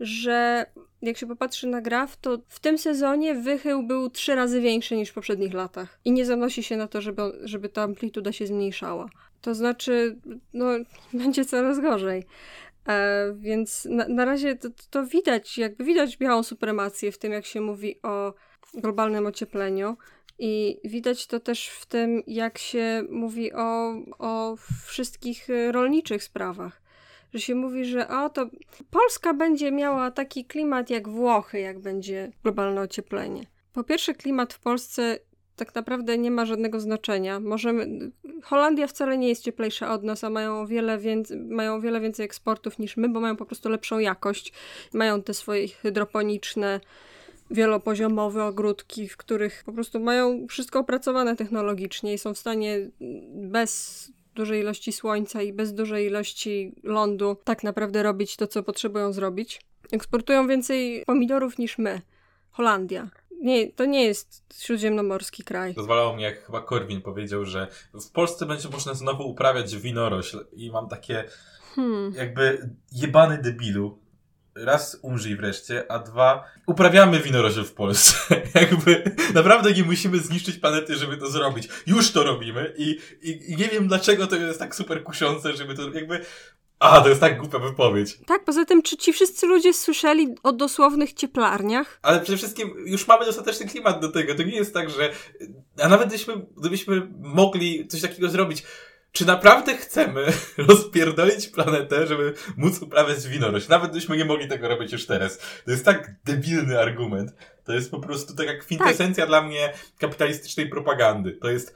że jak się popatrzy na graf, to w tym sezonie wychył był trzy razy większy niż w poprzednich latach. I nie zanosi się na to, żeby, żeby ta amplituda się zmniejszała. To znaczy, no, będzie coraz gorzej. E, więc na, na razie to, to widać, jakby widać białą supremację w tym, jak się mówi o globalnym ociepleniu. I widać to też w tym, jak się mówi o, o wszystkich y, rolniczych sprawach. Że się mówi, że o to Polska będzie miała taki klimat jak Włochy, jak będzie globalne ocieplenie. Po pierwsze, klimat w Polsce tak naprawdę nie ma żadnego znaczenia. Możemy, Holandia wcale nie jest cieplejsza od nas, a mają o wiele, więcej, mają wiele więcej eksportów niż my, bo mają po prostu lepszą jakość. Mają te swoje hydroponiczne wielopoziomowe ogródki, w których po prostu mają wszystko opracowane technologicznie i są w stanie bez dużej ilości słońca i bez dużej ilości lądu tak naprawdę robić to, co potrzebują zrobić. Eksportują więcej pomidorów niż my. Holandia. Nie, to nie jest śródziemnomorski kraj. Rozwalało mnie, jak chyba Korwin powiedział, że w Polsce będzie można znowu uprawiać winorośl i mam takie hmm. jakby jebany debilu raz umrzyj wreszcie, a dwa, uprawiamy winorośl w Polsce. Jakby naprawdę nie musimy zniszczyć planety, żeby to zrobić. Już to robimy i, i, i nie wiem dlaczego to jest tak super kuszące, żeby to jakby a, to jest tak głupia wypowiedź. Tak, poza tym, czy ci wszyscy ludzie słyszeli o dosłownych cieplarniach? Ale przede wszystkim już mamy dostateczny klimat do tego. To nie jest tak, że. A nawet gdybyśmy, gdybyśmy mogli coś takiego zrobić, czy naprawdę chcemy rozpierdolić planetę, żeby móc uprawiać winorość? Nawet gdybyśmy nie mogli tego robić już teraz. To jest tak debilny argument. To jest po prostu taka kwintesencja tak. dla mnie kapitalistycznej propagandy. To jest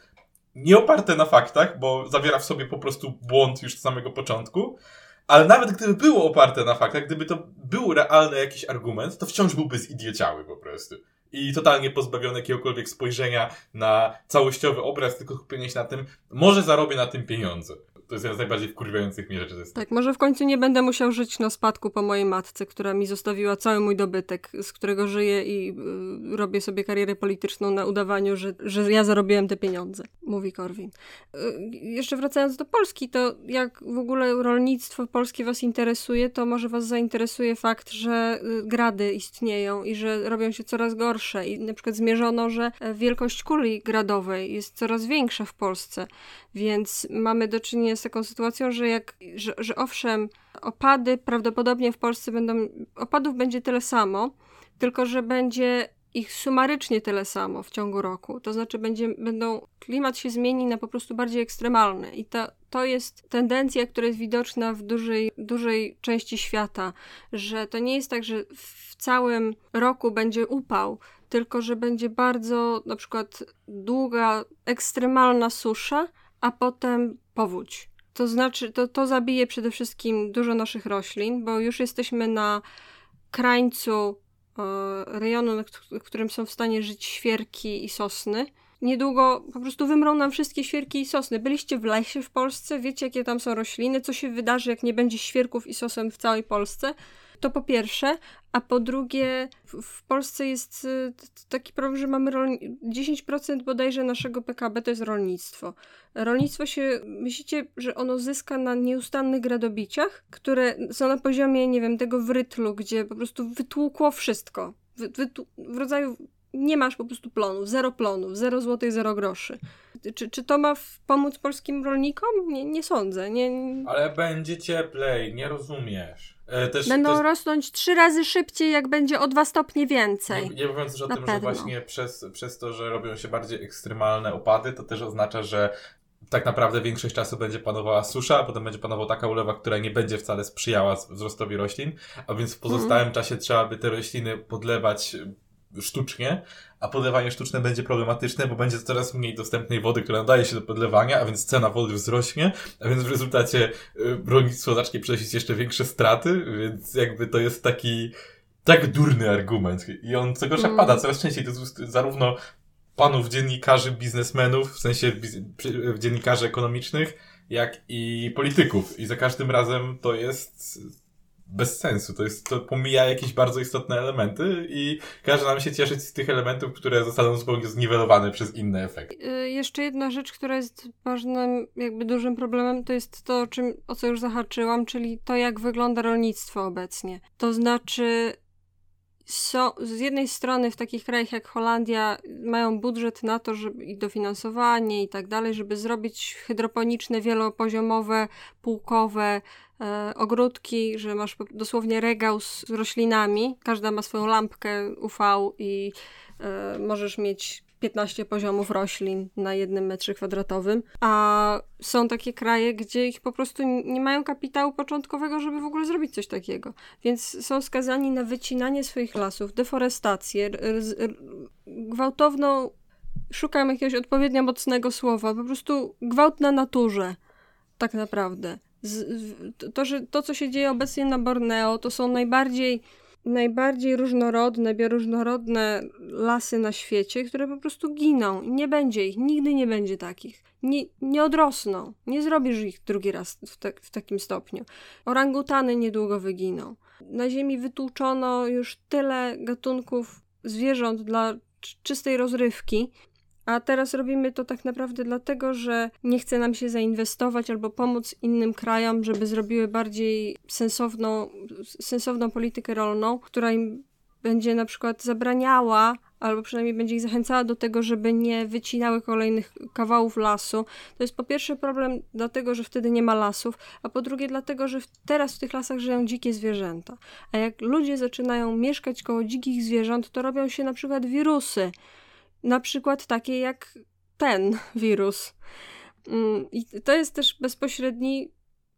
nie oparte na faktach, bo zawiera w sobie po prostu błąd już od samego początku. Ale nawet gdyby było oparte na faktach, gdyby to był realny jakiś argument, to wciąż byłby zidiociały po prostu i totalnie pozbawiony jakiegokolwiek spojrzenia na całościowy obraz, tylko skupienie się na tym, może zarobię na tym pieniądze to jest jedna z najbardziej wkurwiających mnie rzeczy. Tak, może w końcu nie będę musiał żyć na spadku po mojej matce, która mi zostawiła cały mój dobytek, z którego żyję i y, robię sobie karierę polityczną na udawaniu, że, że ja zarobiłem te pieniądze, mówi Korwin. Y, jeszcze wracając do Polski, to jak w ogóle rolnictwo polskie was interesuje, to może was zainteresuje fakt, że y, grady istnieją i że robią się coraz gorsze i na przykład zmierzono, że wielkość kuli gradowej jest coraz większa w Polsce, więc mamy do czynienia z taką sytuacją, że jak, że, że owszem, opady prawdopodobnie w Polsce będą, opadów będzie tyle samo, tylko że będzie ich sumarycznie tyle samo w ciągu roku. To znaczy będzie, będą, klimat się zmieni na po prostu bardziej ekstremalny i to, to jest tendencja, która jest widoczna w dużej, dużej części świata, że to nie jest tak, że w całym roku będzie upał, tylko że będzie bardzo na przykład długa, ekstremalna susza, a potem powódź. To znaczy, to, to zabije przede wszystkim dużo naszych roślin, bo już jesteśmy na krańcu e, rejonu, w którym są w stanie żyć świerki i sosny. Niedługo po prostu wymrą nam wszystkie świerki i sosny. Byliście w lesie w Polsce, wiecie jakie tam są rośliny, co się wydarzy, jak nie będzie świerków i sosen w całej Polsce. To po pierwsze, a po drugie, w Polsce jest y, taki problem, że mamy rolni- 10% bodajże naszego PKB to jest rolnictwo. Rolnictwo się, myślicie, że ono zyska na nieustannych gradobiciach, które są na poziomie, nie wiem, tego wrytlu, gdzie po prostu wytłukło wszystko. W rodzaju nie masz po prostu plonów, zero plonów, zero złotych, zero groszy. Czy, czy to ma pomóc polskim rolnikom? Nie, nie sądzę. Nie... Ale będzie cieplej, nie rozumiesz. E, też, Będą też... rosnąć trzy razy szybciej, jak będzie o dwa stopnie więcej. Nie, nie mówiąc też o Na tym, pewno. że właśnie przez, przez to, że robią się bardziej ekstremalne opady, to też oznacza, że tak naprawdę większość czasu będzie panowała susza, a potem będzie panowała taka ulewa, która nie będzie wcale sprzyjała wzrostowi roślin, a więc w pozostałym mm. czasie trzeba by te rośliny podlewać sztucznie, a podlewanie sztuczne będzie problematyczne, bo będzie coraz mniej dostępnej wody, która nadaje się do podlewania, a więc cena wody wzrośnie, a więc w rezultacie y, rolnictwo zacznie przynosić jeszcze większe straty, więc jakby to jest taki tak durny argument i on co gorsza mm. pada coraz częściej, to jest zarówno panów dziennikarzy, biznesmenów, w sensie dziennikarzy ekonomicznych, jak i polityków i za każdym razem to jest bez sensu. To jest, to pomija jakieś bardzo istotne elementy i każe nam się cieszyć z tych elementów, które zostaną zupełnie zniwelowane przez inne efekty. Yy, jeszcze jedna rzecz, która jest ważnym, jakby dużym problemem, to jest to, o, czym, o co już zahaczyłam, czyli to, jak wygląda rolnictwo obecnie. To znaczy, są, z jednej strony w takich krajach jak Holandia mają budżet na to, żeby i dofinansowanie i tak dalej, żeby zrobić hydroponiczne, wielopoziomowe, półkowe e, ogródki, że masz dosłownie regał z roślinami, każda ma swoją lampkę UV i e, możesz mieć 15 poziomów roślin na jednym metrze kwadratowym, a są takie kraje, gdzie ich po prostu nie mają kapitału początkowego, żeby w ogóle zrobić coś takiego. Więc są skazani na wycinanie swoich lasów, deforestację, gwałtowną, szukam jakiegoś odpowiednio mocnego słowa, po prostu gwałt na naturze, tak naprawdę. to, że to, co się dzieje obecnie na Borneo, to są najbardziej najbardziej różnorodne, bioróżnorodne lasy na świecie, które po prostu giną. Nie będzie ich, nigdy nie będzie takich. Nie, nie odrosną. Nie zrobisz ich drugi raz w, te, w takim stopniu. Orangutany niedługo wyginą. Na Ziemi wytłuczono już tyle gatunków zwierząt dla czystej rozrywki, a teraz robimy to tak naprawdę dlatego, że nie chce nam się zainwestować albo pomóc innym krajom, żeby zrobiły bardziej sensowną, sensowną politykę rolną, która im będzie na przykład zabraniała albo przynajmniej będzie ich zachęcała do tego, żeby nie wycinały kolejnych kawałów lasu. To jest po pierwsze problem dlatego, że wtedy nie ma lasów, a po drugie dlatego, że teraz w tych lasach żyją dzikie zwierzęta. A jak ludzie zaczynają mieszkać koło dzikich zwierząt, to robią się na przykład wirusy na przykład takie jak ten wirus. Mm, I to jest też bezpośredni,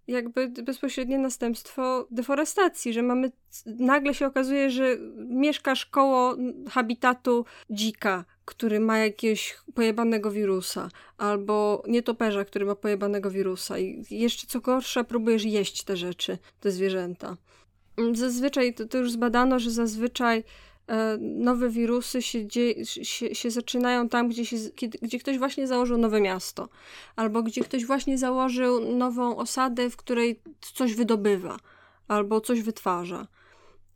jakby bezpośrednie następstwo deforestacji, że mamy, nagle się okazuje, że mieszkasz koło habitatu dzika, który ma jakiegoś pojebanego wirusa, albo nietoperza, który ma pojebanego wirusa i jeszcze co gorsza próbujesz jeść te rzeczy, te zwierzęta. Mm, zazwyczaj, to, to już zbadano, że zazwyczaj nowe wirusy się, się, się zaczynają tam, gdzie, się, kiedy, gdzie ktoś właśnie założył nowe miasto, albo gdzie ktoś właśnie założył nową osadę, w której coś wydobywa, albo coś wytwarza.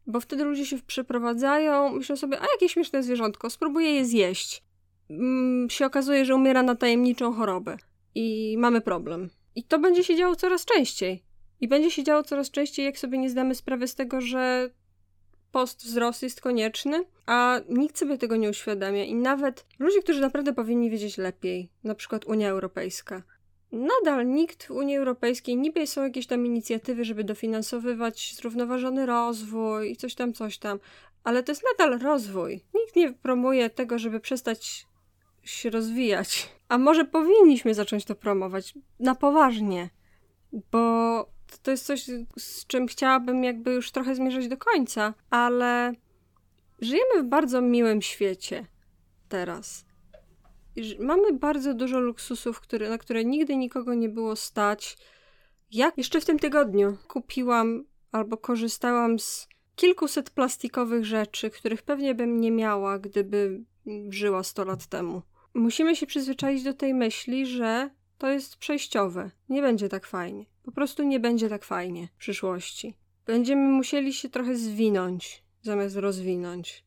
Bo wtedy ludzie się przeprowadzają, myślą sobie, a jakie śmieszne zwierzątko, spróbuję je zjeść. Mm, się okazuje, że umiera na tajemniczą chorobę i mamy problem. I to będzie się działo coraz częściej. I będzie się działo coraz częściej, jak sobie nie zdamy sprawy z tego, że post wzrost jest konieczny, a nikt sobie tego nie uświadamia. I nawet ludzie, którzy naprawdę powinni wiedzieć lepiej, na przykład Unia Europejska, nadal nikt w Unii Europejskiej, niby są jakieś tam inicjatywy, żeby dofinansowywać zrównoważony rozwój i coś tam, coś tam, ale to jest nadal rozwój. Nikt nie promuje tego, żeby przestać się rozwijać. A może powinniśmy zacząć to promować na poważnie, bo to jest coś, z czym chciałabym jakby już trochę zmierzać do końca, ale żyjemy w bardzo miłym świecie teraz. Mamy bardzo dużo luksusów, które, na które nigdy nikogo nie było stać. Ja jeszcze w tym tygodniu kupiłam albo korzystałam z kilkuset plastikowych rzeczy, których pewnie bym nie miała, gdyby żyła 100 lat temu. Musimy się przyzwyczaić do tej myśli, że to jest przejściowe. Nie będzie tak fajnie. Po prostu nie będzie tak fajnie w przyszłości. Będziemy musieli się trochę zwinąć, zamiast rozwinąć.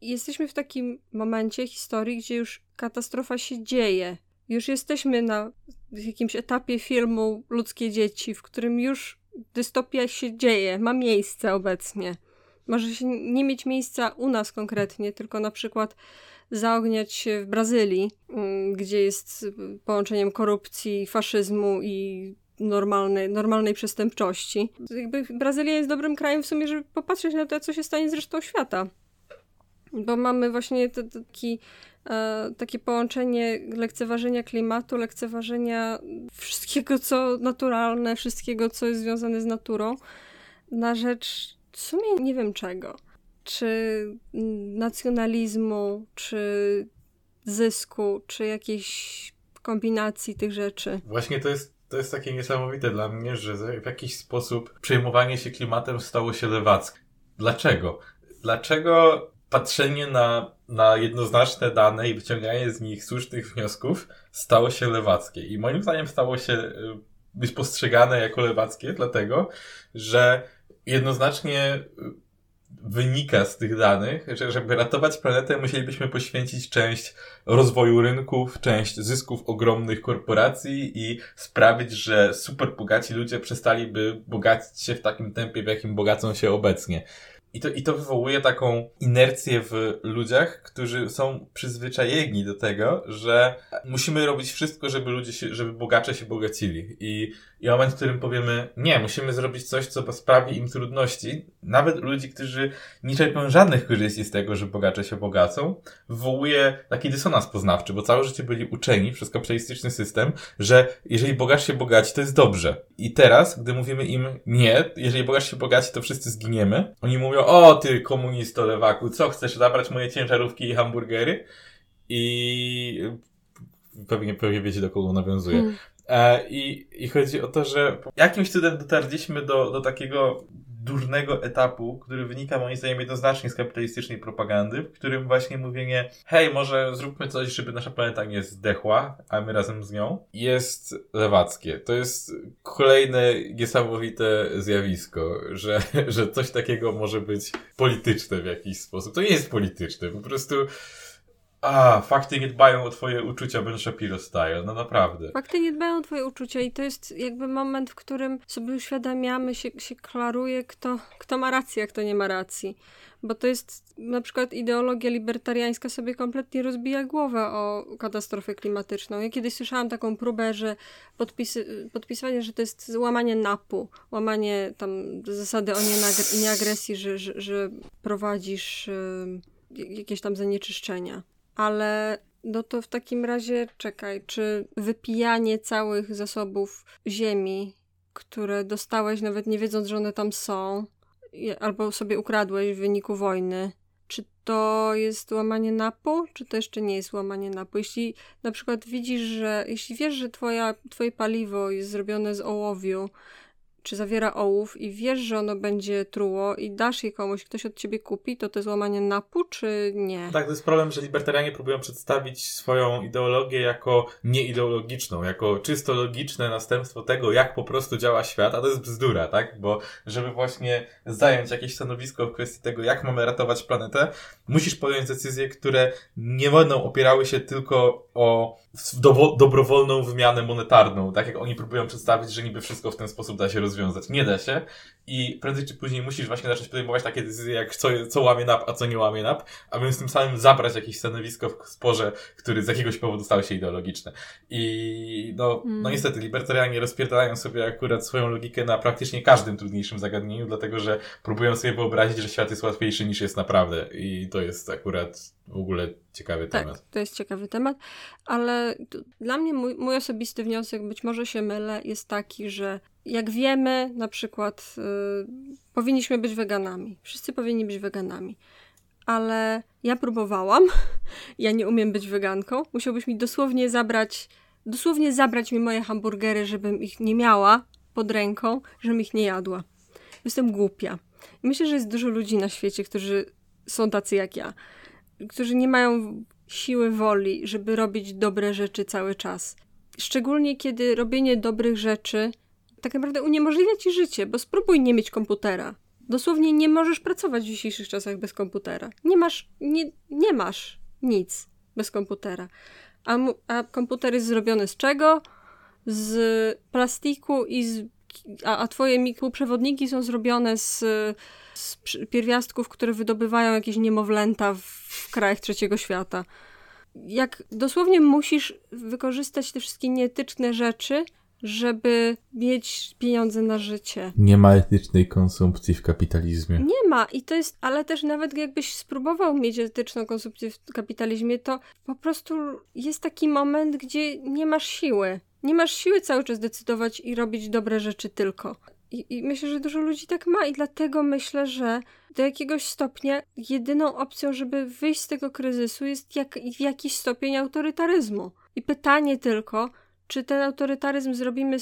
I jesteśmy w takim momencie historii, gdzie już katastrofa się dzieje. Już jesteśmy na jakimś etapie filmu Ludzkie Dzieci, w którym już dystopia się dzieje, ma miejsce obecnie. Może się nie mieć miejsca u nas konkretnie, tylko na przykład zaogniać się w Brazylii, mm, gdzie jest połączeniem korupcji, faszyzmu i normalnej, normalnej przestępczości. Jakby Brazylia jest dobrym krajem w sumie, żeby popatrzeć na to, co się stanie z resztą świata. Bo mamy właśnie taki, e, takie połączenie lekceważenia klimatu, lekceważenia wszystkiego, co naturalne, wszystkiego, co jest związane z naturą, na rzecz w sumie nie wiem czego. Czy nacjonalizmu, czy zysku, czy jakiejś kombinacji tych rzeczy. Właśnie to jest, to jest takie niesamowite dla mnie, że w jakiś sposób przejmowanie się klimatem stało się lewackie. Dlaczego? Dlaczego patrzenie na, na jednoznaczne dane i wyciąganie z nich słusznych wniosków stało się lewackie? I moim zdaniem stało się y, być postrzegane jako lewackie, dlatego, że jednoznacznie y, wynika z tych danych, że żeby ratować planetę, musielibyśmy poświęcić część rozwoju rynków, część zysków ogromnych korporacji i sprawić, że super bogaci ludzie przestaliby bogacić się w takim tempie, w jakim bogacą się obecnie. I to, I to wywołuje taką inercję w ludziach, którzy są przyzwyczajeni do tego, że musimy robić wszystko, żeby ludzie się, żeby bogacze się bogacili. I, i moment, w którym powiemy, nie, musimy zrobić coś, co sprawi im trudności, nawet ludzi, którzy nie czerpią żadnych korzyści z tego, że bogacze się bogacą, wywołuje taki dysonans poznawczy, bo całe życie byli uczeni przez kapitalistyczny system, że jeżeli bogacz się bogaci, to jest dobrze. I teraz, gdy mówimy im nie, jeżeli bogacz się bogaci, to wszyscy zginiemy, oni mówią, o ty komunisto lewaku, co chcesz zabrać moje ciężarówki i hamburgery? I pewnie, pewnie wiecie do kogo nawiązuje. Hmm. E, I, I chodzi o to, że jakimś cudem dotarliśmy do, do takiego durnego etapu, który wynika moim zdaniem jednoznacznie z kapitalistycznej propagandy, w którym właśnie mówienie, hej, może zróbmy coś, żeby nasza planeta nie zdechła, a my razem z nią, jest lewackie. To jest kolejne niesamowite zjawisko, że, że coś takiego może być polityczne w jakiś sposób. To nie jest polityczne, po prostu a, fakty nie dbają o twoje uczucia Ben Shapiro style, no naprawdę. Fakty nie dbają o twoje uczucia i to jest jakby moment, w którym sobie uświadamiamy, się, się klaruje, kto, kto ma rację, a kto nie ma racji. Bo to jest na przykład ideologia libertariańska sobie kompletnie rozbija głowę o katastrofę klimatyczną. Ja kiedyś słyszałam taką próbę, że podpisy, podpisywanie, że to jest łamanie NAP-u, łamanie tam zasady o nieagresji, że, że, że prowadzisz jakieś tam zanieczyszczenia ale no to w takim razie czekaj, czy wypijanie całych zasobów ziemi, które dostałeś nawet nie wiedząc, że one tam są, albo sobie ukradłeś w wyniku wojny, czy to jest łamanie napu, czy to jeszcze nie jest łamanie napu? Jeśli na przykład widzisz, że jeśli wiesz, że twoja, twoje paliwo jest zrobione z ołowiu, czy zawiera ołów i wiesz, że ono będzie truło i dasz je komuś, ktoś od ciebie kupi, to to jest łamanie napu, czy nie? Tak, to jest problem, że libertarianie próbują przedstawić swoją ideologię jako nieideologiczną, jako czysto logiczne następstwo tego, jak po prostu działa świat, a to jest bzdura, tak? Bo żeby właśnie zająć jakieś stanowisko w kwestii tego, jak mamy ratować planetę, musisz podjąć decyzje, które nie będą opierały się tylko o do, dobrowolną wymianę monetarną, tak jak oni próbują przedstawić, że niby wszystko w ten sposób da się rozwiązać. Nie da się i prędzej czy później musisz właśnie zacząć podejmować takie decyzje, jak co, co łamie NAP, a co nie łamie NAP, a więc tym samym zabrać jakieś stanowisko w sporze, który z jakiegoś powodu stał się ideologiczny. I no, mm. no niestety, libertarianie rozpierdalają sobie akurat swoją logikę na praktycznie każdym trudniejszym zagadnieniu, dlatego że próbują sobie wyobrazić, że świat jest łatwiejszy niż jest naprawdę i to jest akurat w ogóle ciekawy tak, temat. to jest ciekawy temat, ale dla mnie mój, mój osobisty wniosek, być może się mylę, jest taki, że jak wiemy, na przykład y, powinniśmy być weganami. Wszyscy powinni być weganami. ale ja próbowałam. Ja nie umiem być weganką. Musiałbyś mi dosłownie zabrać, dosłownie zabrać mi moje hamburgery, żebym ich nie miała pod ręką, żebym ich nie jadła. Jestem głupia. Myślę, że jest dużo ludzi na świecie, którzy są tacy jak ja, którzy nie mają siły woli, żeby robić dobre rzeczy cały czas. Szczególnie kiedy robienie dobrych rzeczy tak naprawdę uniemożliwia ci życie, bo spróbuj nie mieć komputera. Dosłownie nie możesz pracować w dzisiejszych czasach bez komputera. Nie masz, nie, nie masz nic bez komputera. A, a komputer jest zrobiony z czego? Z plastiku i z, a, a twoje mikroprzewodniki są zrobione z, z pierwiastków, które wydobywają jakieś niemowlęta w, w krajach trzeciego świata. Jak dosłownie musisz wykorzystać te wszystkie nieetyczne rzeczy, żeby mieć pieniądze na życie. Nie ma etycznej konsumpcji w kapitalizmie. Nie ma i to jest, ale też nawet jakbyś spróbował mieć etyczną konsumpcję w kapitalizmie, to po prostu jest taki moment, gdzie nie masz siły. Nie masz siły cały czas decydować i robić dobre rzeczy tylko. I, I, myślę, że dużo ludzi tak ma, i dlatego myślę, że do jakiegoś stopnia jedyną opcją, żeby wyjść z tego kryzysu, jest jak, w jakiś stopień autorytaryzmu. I pytanie tylko, czy ten autorytaryzm zrobimy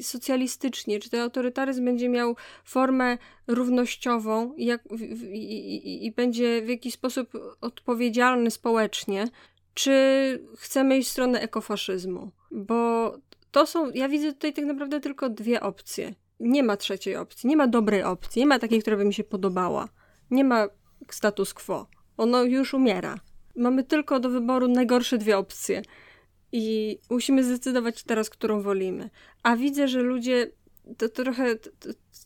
socjalistycznie, czy ten autorytaryzm będzie miał formę równościową jak, i, i, i, będzie w jakiś sposób odpowiedzialny społecznie, czy chcemy iść w stronę ekofaszyzmu. Bo to są, ja widzę tutaj tak naprawdę tylko dwie opcje. Nie ma trzeciej opcji, nie ma dobrej opcji, nie ma takiej, która by mi się podobała. Nie ma status quo. Ono już umiera. Mamy tylko do wyboru najgorsze dwie opcje – i musimy zdecydować teraz, którą wolimy. A widzę, że ludzie, to, trochę,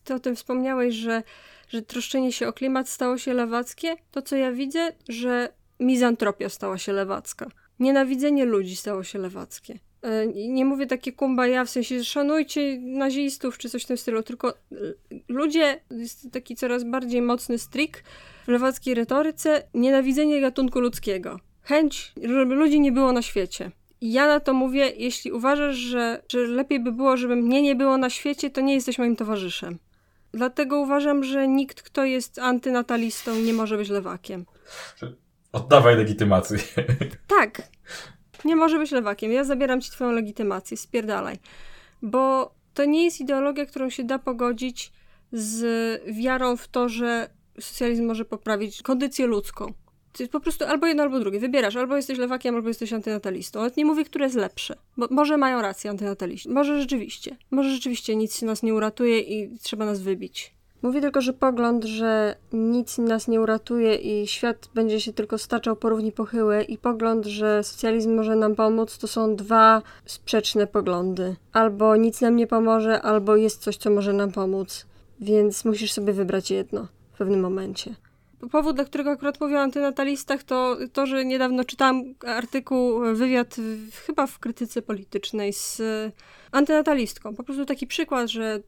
to o tym wspomniałeś, że, że troszczenie się o klimat stało się lewackie. To, co ja widzę, że mizantropia stała się lewacka. Nienawidzenie ludzi stało się lewackie. E, nie mówię takie kumbaya, w sensie szanujcie nazistów czy coś w tym stylu, tylko e, ludzie, jest taki coraz bardziej mocny strik w lewackiej retoryce, nienawidzenie gatunku ludzkiego. Chęć, żeby ludzi nie było na świecie. Ja na to mówię, jeśli uważasz, że, że lepiej by było, żeby mnie nie było na świecie, to nie jesteś moim towarzyszem. Dlatego uważam, że nikt, kto jest antynatalistą, nie może być lewakiem. Oddawaj legitymację. Tak. Nie może być lewakiem. Ja zabieram ci twoją legitymację. Spierdalaj. Bo to nie jest ideologia, którą się da pogodzić z wiarą w to, że socjalizm może poprawić kondycję ludzką po prostu albo jedno, albo drugie. Wybierasz, albo jesteś lewakiem, albo jesteś antynatalistą. Nawet nie mówię, które jest lepsze. Bo może mają rację antynataliści. Może rzeczywiście. Może rzeczywiście nic nas nie uratuje i trzeba nas wybić. Mówię tylko, że pogląd, że nic nas nie uratuje i świat będzie się tylko staczał po równi pochyłe i pogląd, że socjalizm może nam pomóc, to są dwa sprzeczne poglądy. Albo nic nam nie pomoże, albo jest coś, co może nam pomóc. Więc musisz sobie wybrać jedno w pewnym momencie powód, dla którego akurat mówię o antynatalistach, to to, że niedawno czytałam artykuł, wywiad w, chyba w krytyce politycznej z antynatalistką. Po prostu taki przykład, że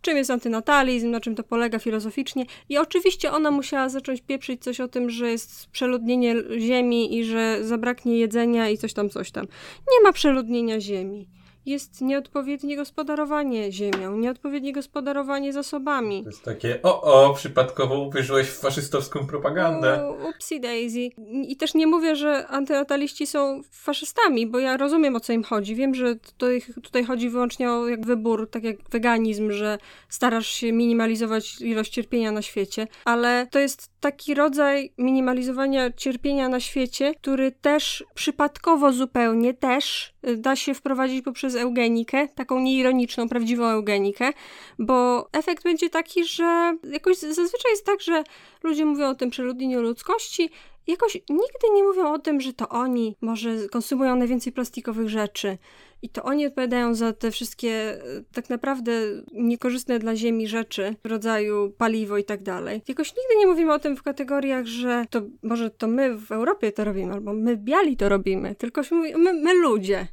czym jest antynatalizm, na czym to polega filozoficznie. I oczywiście ona musiała zacząć pieprzyć coś o tym, że jest przeludnienie ziemi i że zabraknie jedzenia i coś tam, coś tam. Nie ma przeludnienia ziemi jest nieodpowiednie gospodarowanie ziemią, nieodpowiednie gospodarowanie zasobami. To jest takie, o, o, przypadkowo uwierzyłeś w faszystowską propagandę. O, upsi daisy. I też nie mówię, że antynataliści są faszystami, bo ja rozumiem, o co im chodzi. Wiem, że tutaj, tutaj chodzi wyłącznie o jak wybór, tak jak weganizm, że starasz się minimalizować ilość cierpienia na świecie, ale to jest taki rodzaj minimalizowania cierpienia na świecie, który też przypadkowo zupełnie też y, da się wprowadzić poprzez eugenikę, taką nieironiczną, prawdziwą eugenikę, bo efekt będzie taki, że jakoś zazwyczaj jest tak, że ludzie mówią o tym przeludnieniu ludzkości, jakoś nigdy nie mówią o tym, że to oni może konsumują najwięcej plastikowych rzeczy i to oni odpowiadają za te wszystkie e, tak naprawdę niekorzystne dla Ziemi rzeczy w rodzaju paliwo i tak dalej. Jakoś nigdy nie mówimy o tym w kategoriach, że to może to my w Europie to robimy, albo my biali to robimy, tylko się mówi, my, my ludzie.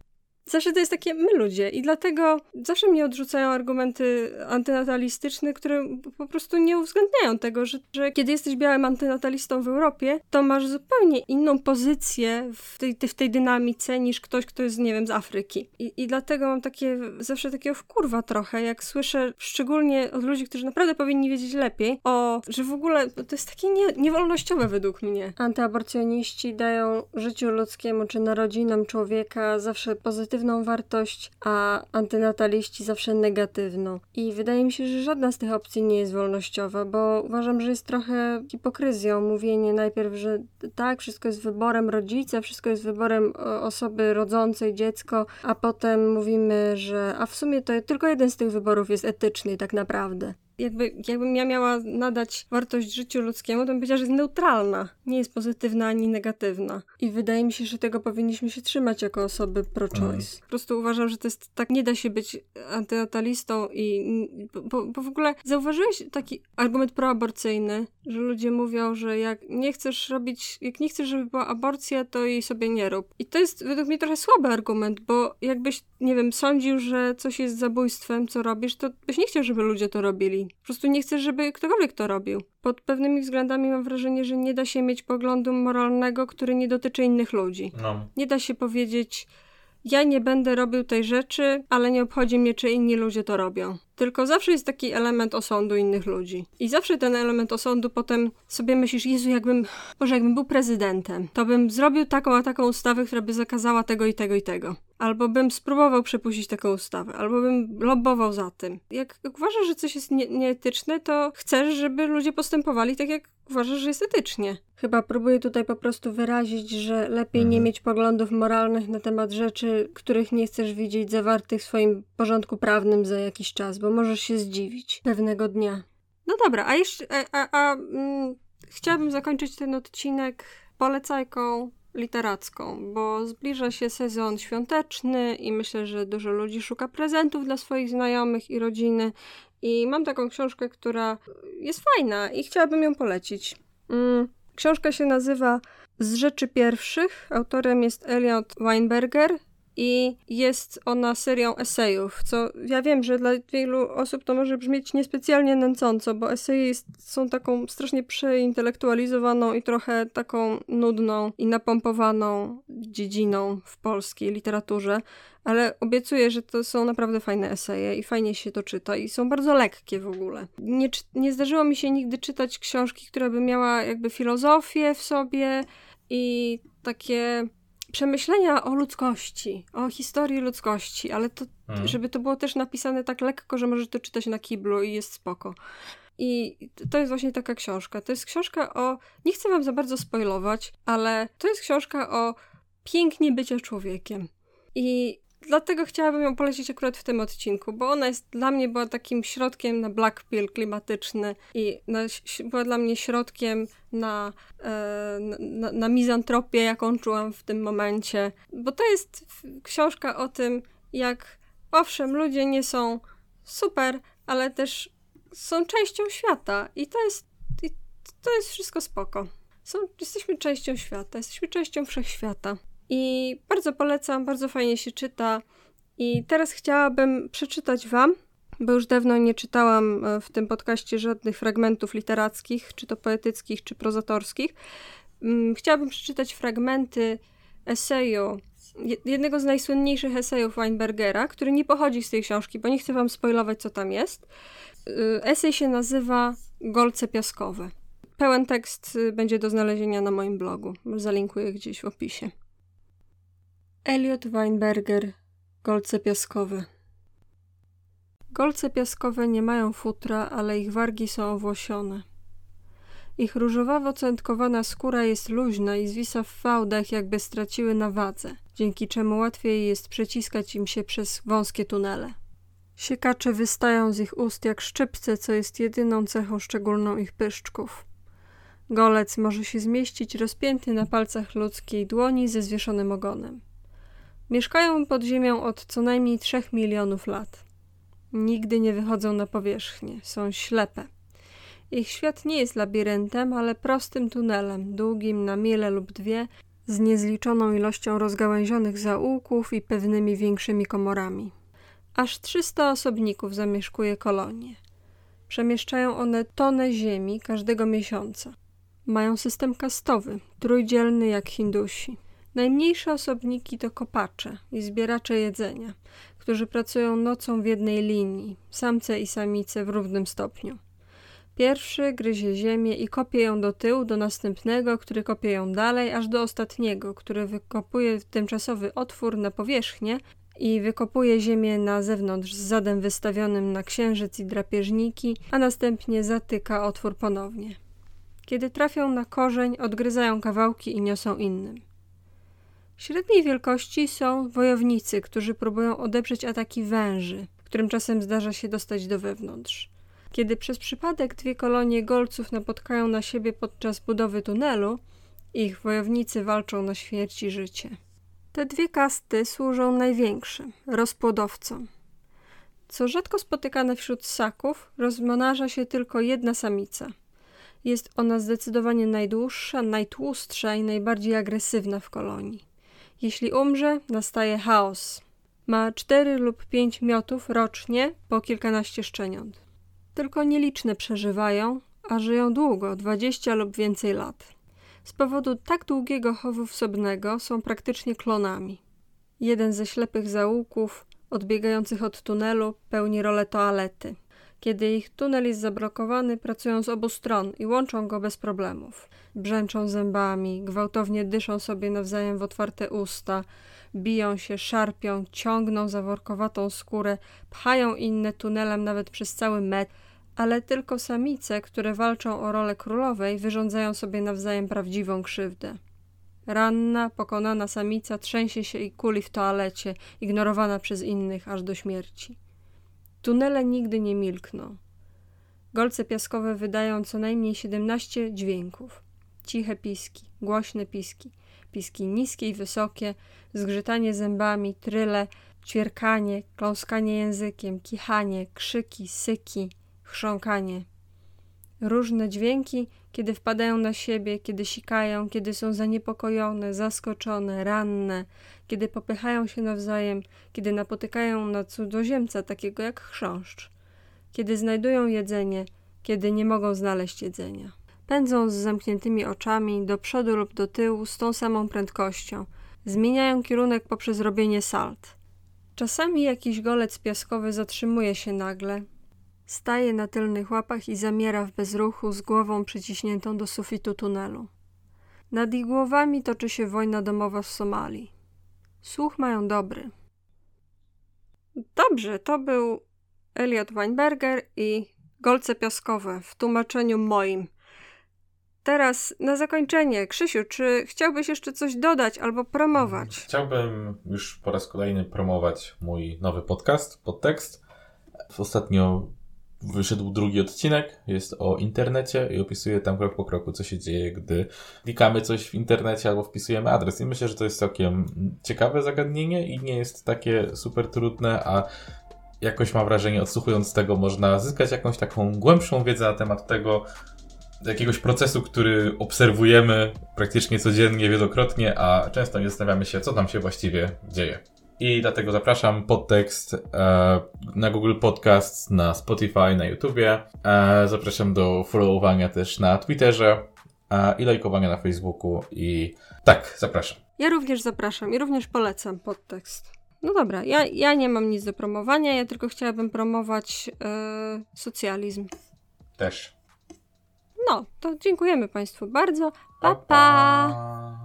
Zawsze to jest takie my ludzie i dlatego zawsze mnie odrzucają argumenty antynatalistyczne, które po prostu nie uwzględniają tego, że, że kiedy jesteś białym antynatalistą w Europie, to masz zupełnie inną pozycję w tej, w tej dynamice niż ktoś, kto jest, nie wiem, z Afryki. I, i dlatego mam takie, zawsze takiego wkurwa trochę, jak słyszę, szczególnie od ludzi, którzy naprawdę powinni wiedzieć lepiej, o, że w ogóle to jest takie nie, niewolnościowe według mnie. Antyaborcjoniści dają życiu ludzkiemu czy narodzinom człowieka zawsze pozytywną wartość, a antynataliści zawsze negatywną. I wydaje mi się, że żadna z tych opcji nie jest wolnościowa, bo uważam, że jest trochę hipokryzją mówienie najpierw, że tak, wszystko jest wyborem rodzica, wszystko jest wyborem osoby rodzącej dziecko, a potem mówimy, że a w sumie to tylko jeden z tych wyborów jest etyczny tak naprawdę jakby, jakbym ja miała nadać wartość życiu ludzkiemu, to bym powiedziała, że jest neutralna. Nie jest pozytywna ani negatywna. I wydaje mi się, że tego powinniśmy się trzymać jako osoby pro-choice. Mm. Po prostu uważam, że to jest tak, nie da się być antynatalistą i bo, bo w ogóle zauważyłeś taki argument proaborcyjny, że ludzie mówią, że jak nie chcesz robić, jak nie chcesz, żeby była aborcja, to jej sobie nie rób. I to jest według mnie trochę słaby argument, bo jakbyś, nie wiem, sądził, że coś jest zabójstwem, co robisz, to byś nie chciał, żeby ludzie to robili. Po prostu nie chcesz, żeby ktokolwiek to robił. Pod pewnymi względami mam wrażenie, że nie da się mieć poglądu moralnego, który nie dotyczy innych ludzi. No. Nie da się powiedzieć, ja nie będę robił tej rzeczy, ale nie obchodzi mnie, czy inni ludzie to robią. Tylko zawsze jest taki element osądu innych ludzi. I zawsze ten element osądu potem sobie myślisz, Jezu, jakbym, Boże, jakbym był prezydentem, to bym zrobił taką a taką ustawę, która by zakazała tego i tego i tego. Albo bym spróbował przepuścić taką ustawę, albo bym lobbował za tym. Jak uważasz, że coś jest nie nieetyczne, to chcesz, żeby ludzie postępowali tak, jak uważasz, że jest etycznie. Chyba próbuję tutaj po prostu wyrazić, że lepiej mhm. nie mieć poglądów moralnych na temat rzeczy, których nie chcesz widzieć zawartych w swoim porządku prawnym za jakiś czas, bo możesz się zdziwić pewnego dnia. No dobra, a jeszcze, a, a, a mm, chciałabym zakończyć ten odcinek polecajką literacką, bo zbliża się sezon świąteczny i myślę, że dużo ludzi szuka prezentów dla swoich znajomych i rodziny. I mam taką książkę, która jest fajna i chciałabym ją polecić. Mm, książka się nazywa Z rzeczy pierwszych. Autorem jest Elliot Weinberger i jest ona serią esejów, co ja wiem, że dla wielu osób to może brzmieć niespecjalnie nęcąco, bo eseje jest, są taką strasznie przeintelektualizowaną i trochę taką nudną i napompowaną dziedziną w polskiej literaturze, ale obiecuję, że to są naprawdę fajne eseje i fajnie się to czyta i są bardzo lekkie w ogóle. Nie, nie zdarzyło mi się nigdy czytać książki, która by miała jakby filozofię w sobie i takie przemyślenia o ludzkości, o historii ludzkości, ale to, hmm. żeby to było też napisane tak lekko, że możesz to czytać na kiblu i jest spoko. I to jest właśnie taka książka. To jest książka o. Nie chcę wam za bardzo spoilować, ale to jest książka o pięknie bycia człowiekiem. I dlatego chciałabym ją polecić akurat w tym odcinku, bo ona jest dla mnie była takim środkiem na black pill klimatyczny i na, była dla mnie środkiem na, e, na, na mizantropię, jaką czułam w tym momencie. Bo to jest książka o tym, jak owszem, ludzie nie są super, ale też są częścią świata i to jest, i to jest wszystko spoko. Są, jesteśmy częścią świata, jesteśmy częścią wszechświata. I bardzo polecam, bardzo fajnie się czyta. I teraz chciałabym przeczytać Wam, bo już dawno nie czytałam e, w tym podcaście żadnych fragmentów literackich, czy to poetyckich, czy prozatorskich. Mm, chciałabym przeczytać fragmenty eseju, jednego z najsłynniejszych esejów Weinbergera, który nie pochodzi z tej książki, bo nie chcę Wam spoilować, co tam jest. E, esej się nazywa Golce piaskowe. Pełen tekst y, będzie do znalezienia na moim blogu. Zalinkuję gdzieś w opisie. Elliot Weinberger Golce piaskowe Golce piaskowe nie mają futra, ale ich wargi są owłosione. Ich różowawo-centkowana skóra jest luźna i zwisa w fałdach, jakby straciły na wadze, dzięki czemu łatwiej jest przeciskać im się przez wąskie tunele. Siekacze wystają z ich ust jak szczypce, co jest jedyną cechą szczególną ich pyszczków. Golec może się zmieścić rozpięty na palcach ludzkiej dłoni ze zwieszonym ogonem. Mieszkają pod ziemią od co najmniej trzech milionów lat. Nigdy nie wychodzą na powierzchnię, są ślepe. Ich świat nie jest labiryntem, ale prostym tunelem, długim na milę lub dwie, z niezliczoną ilością rozgałęzionych zaułków i pewnymi większymi komorami. Aż 300 osobników zamieszkuje kolonię. Przemieszczają one tonę ziemi każdego miesiąca. Mają system kastowy, trójdzielny jak Hindusi. Najmniejsze osobniki to kopacze i zbieracze jedzenia, którzy pracują nocą w jednej linii, samce i samice w równym stopniu. Pierwszy gryzie ziemię i kopie ją do tyłu, do następnego, który kopie ją dalej, aż do ostatniego, który wykopuje tymczasowy otwór na powierzchnię i wykopuje ziemię na zewnątrz z zadem wystawionym na księżyc i drapieżniki, a następnie zatyka otwór ponownie. Kiedy trafią na korzeń, odgryzają kawałki i niosą innym. Średniej wielkości są wojownicy, którzy próbują odeprzeć ataki węży, którym czasem zdarza się dostać do wewnątrz. Kiedy przez przypadek dwie kolonie golców napotkają na siebie podczas budowy tunelu, ich wojownicy walczą na śmierć i życie. Te dwie kasty służą największym rozpłodowcom. Co rzadko spotykane wśród ssaków, rozmnaża się tylko jedna samica. Jest ona zdecydowanie najdłuższa, najtłustsza i najbardziej agresywna w kolonii. Jeśli umrze, nastaje chaos. Ma cztery lub pięć miotów rocznie po kilkanaście szczeniąt. Tylko nieliczne przeżywają, a żyją długo, dwadzieścia lub więcej lat. Z powodu tak długiego chowu wsobnego są praktycznie klonami. Jeden ze ślepych zaułków, odbiegających od tunelu, pełni rolę toalety. Kiedy ich tunel jest zablokowany, pracują z obu stron i łączą go bez problemów. Brzęczą zębami, gwałtownie dyszą sobie nawzajem w otwarte usta, biją się, szarpią, ciągną zaworkowatą skórę, pchają inne tunelem nawet przez cały metr, ale tylko samice, które walczą o rolę królowej, wyrządzają sobie nawzajem prawdziwą krzywdę. Ranna, pokonana samica trzęsie się i kuli w toalecie, ignorowana przez innych aż do śmierci. Tunele nigdy nie milkną. Golce piaskowe wydają co najmniej 17 dźwięków. Ciche piski, głośne piski, piski niskie i wysokie, zgrzytanie zębami, tryle, ćwierkanie, kląskanie językiem, kichanie, krzyki, syki, chrząkanie. Różne dźwięki, kiedy wpadają na siebie, kiedy sikają, kiedy są zaniepokojone, zaskoczone, ranne, kiedy popychają się nawzajem, kiedy napotykają na cudzoziemca takiego jak chrząszcz, kiedy znajdują jedzenie, kiedy nie mogą znaleźć jedzenia. Pędzą z zamkniętymi oczami do przodu lub do tyłu z tą samą prędkością. Zmieniają kierunek poprzez robienie salt. Czasami jakiś golec piaskowy zatrzymuje się nagle, staje na tylnych łapach i zamiera w bezruchu z głową przyciśniętą do sufitu tunelu. Nad ich głowami toczy się wojna domowa w Somalii. Słuch mają dobry. Dobrze, to był Elliot Weinberger i Golce Piaskowe w tłumaczeniu moim. Teraz na zakończenie, Krzysiu, czy chciałbyś jeszcze coś dodać albo promować? Chciałbym już po raz kolejny promować mój nowy podcast, podtekst. Ostatnio wyszedł drugi odcinek, jest o internecie i opisuje tam krok po kroku, co się dzieje, gdy klikamy coś w internecie albo wpisujemy adres. I myślę, że to jest całkiem ciekawe zagadnienie i nie jest takie super trudne, a jakoś mam wrażenie, odsłuchując tego, można zyskać jakąś taką głębszą wiedzę na temat tego, jakiegoś procesu, który obserwujemy praktycznie codziennie, wielokrotnie, a często nie zastanawiamy się, co tam się właściwie dzieje. I dlatego zapraszam podtekst e, na Google Podcast, na Spotify, na YouTubie. E, zapraszam do followowania też na Twitterze e, i lajkowania na Facebooku. I tak, zapraszam. Ja również zapraszam i również polecam podtekst. No dobra, ja, ja nie mam nic do promowania, ja tylko chciałabym promować e, socjalizm. Też. No, to dziękujemy Państwu bardzo. Pa, pa! pa.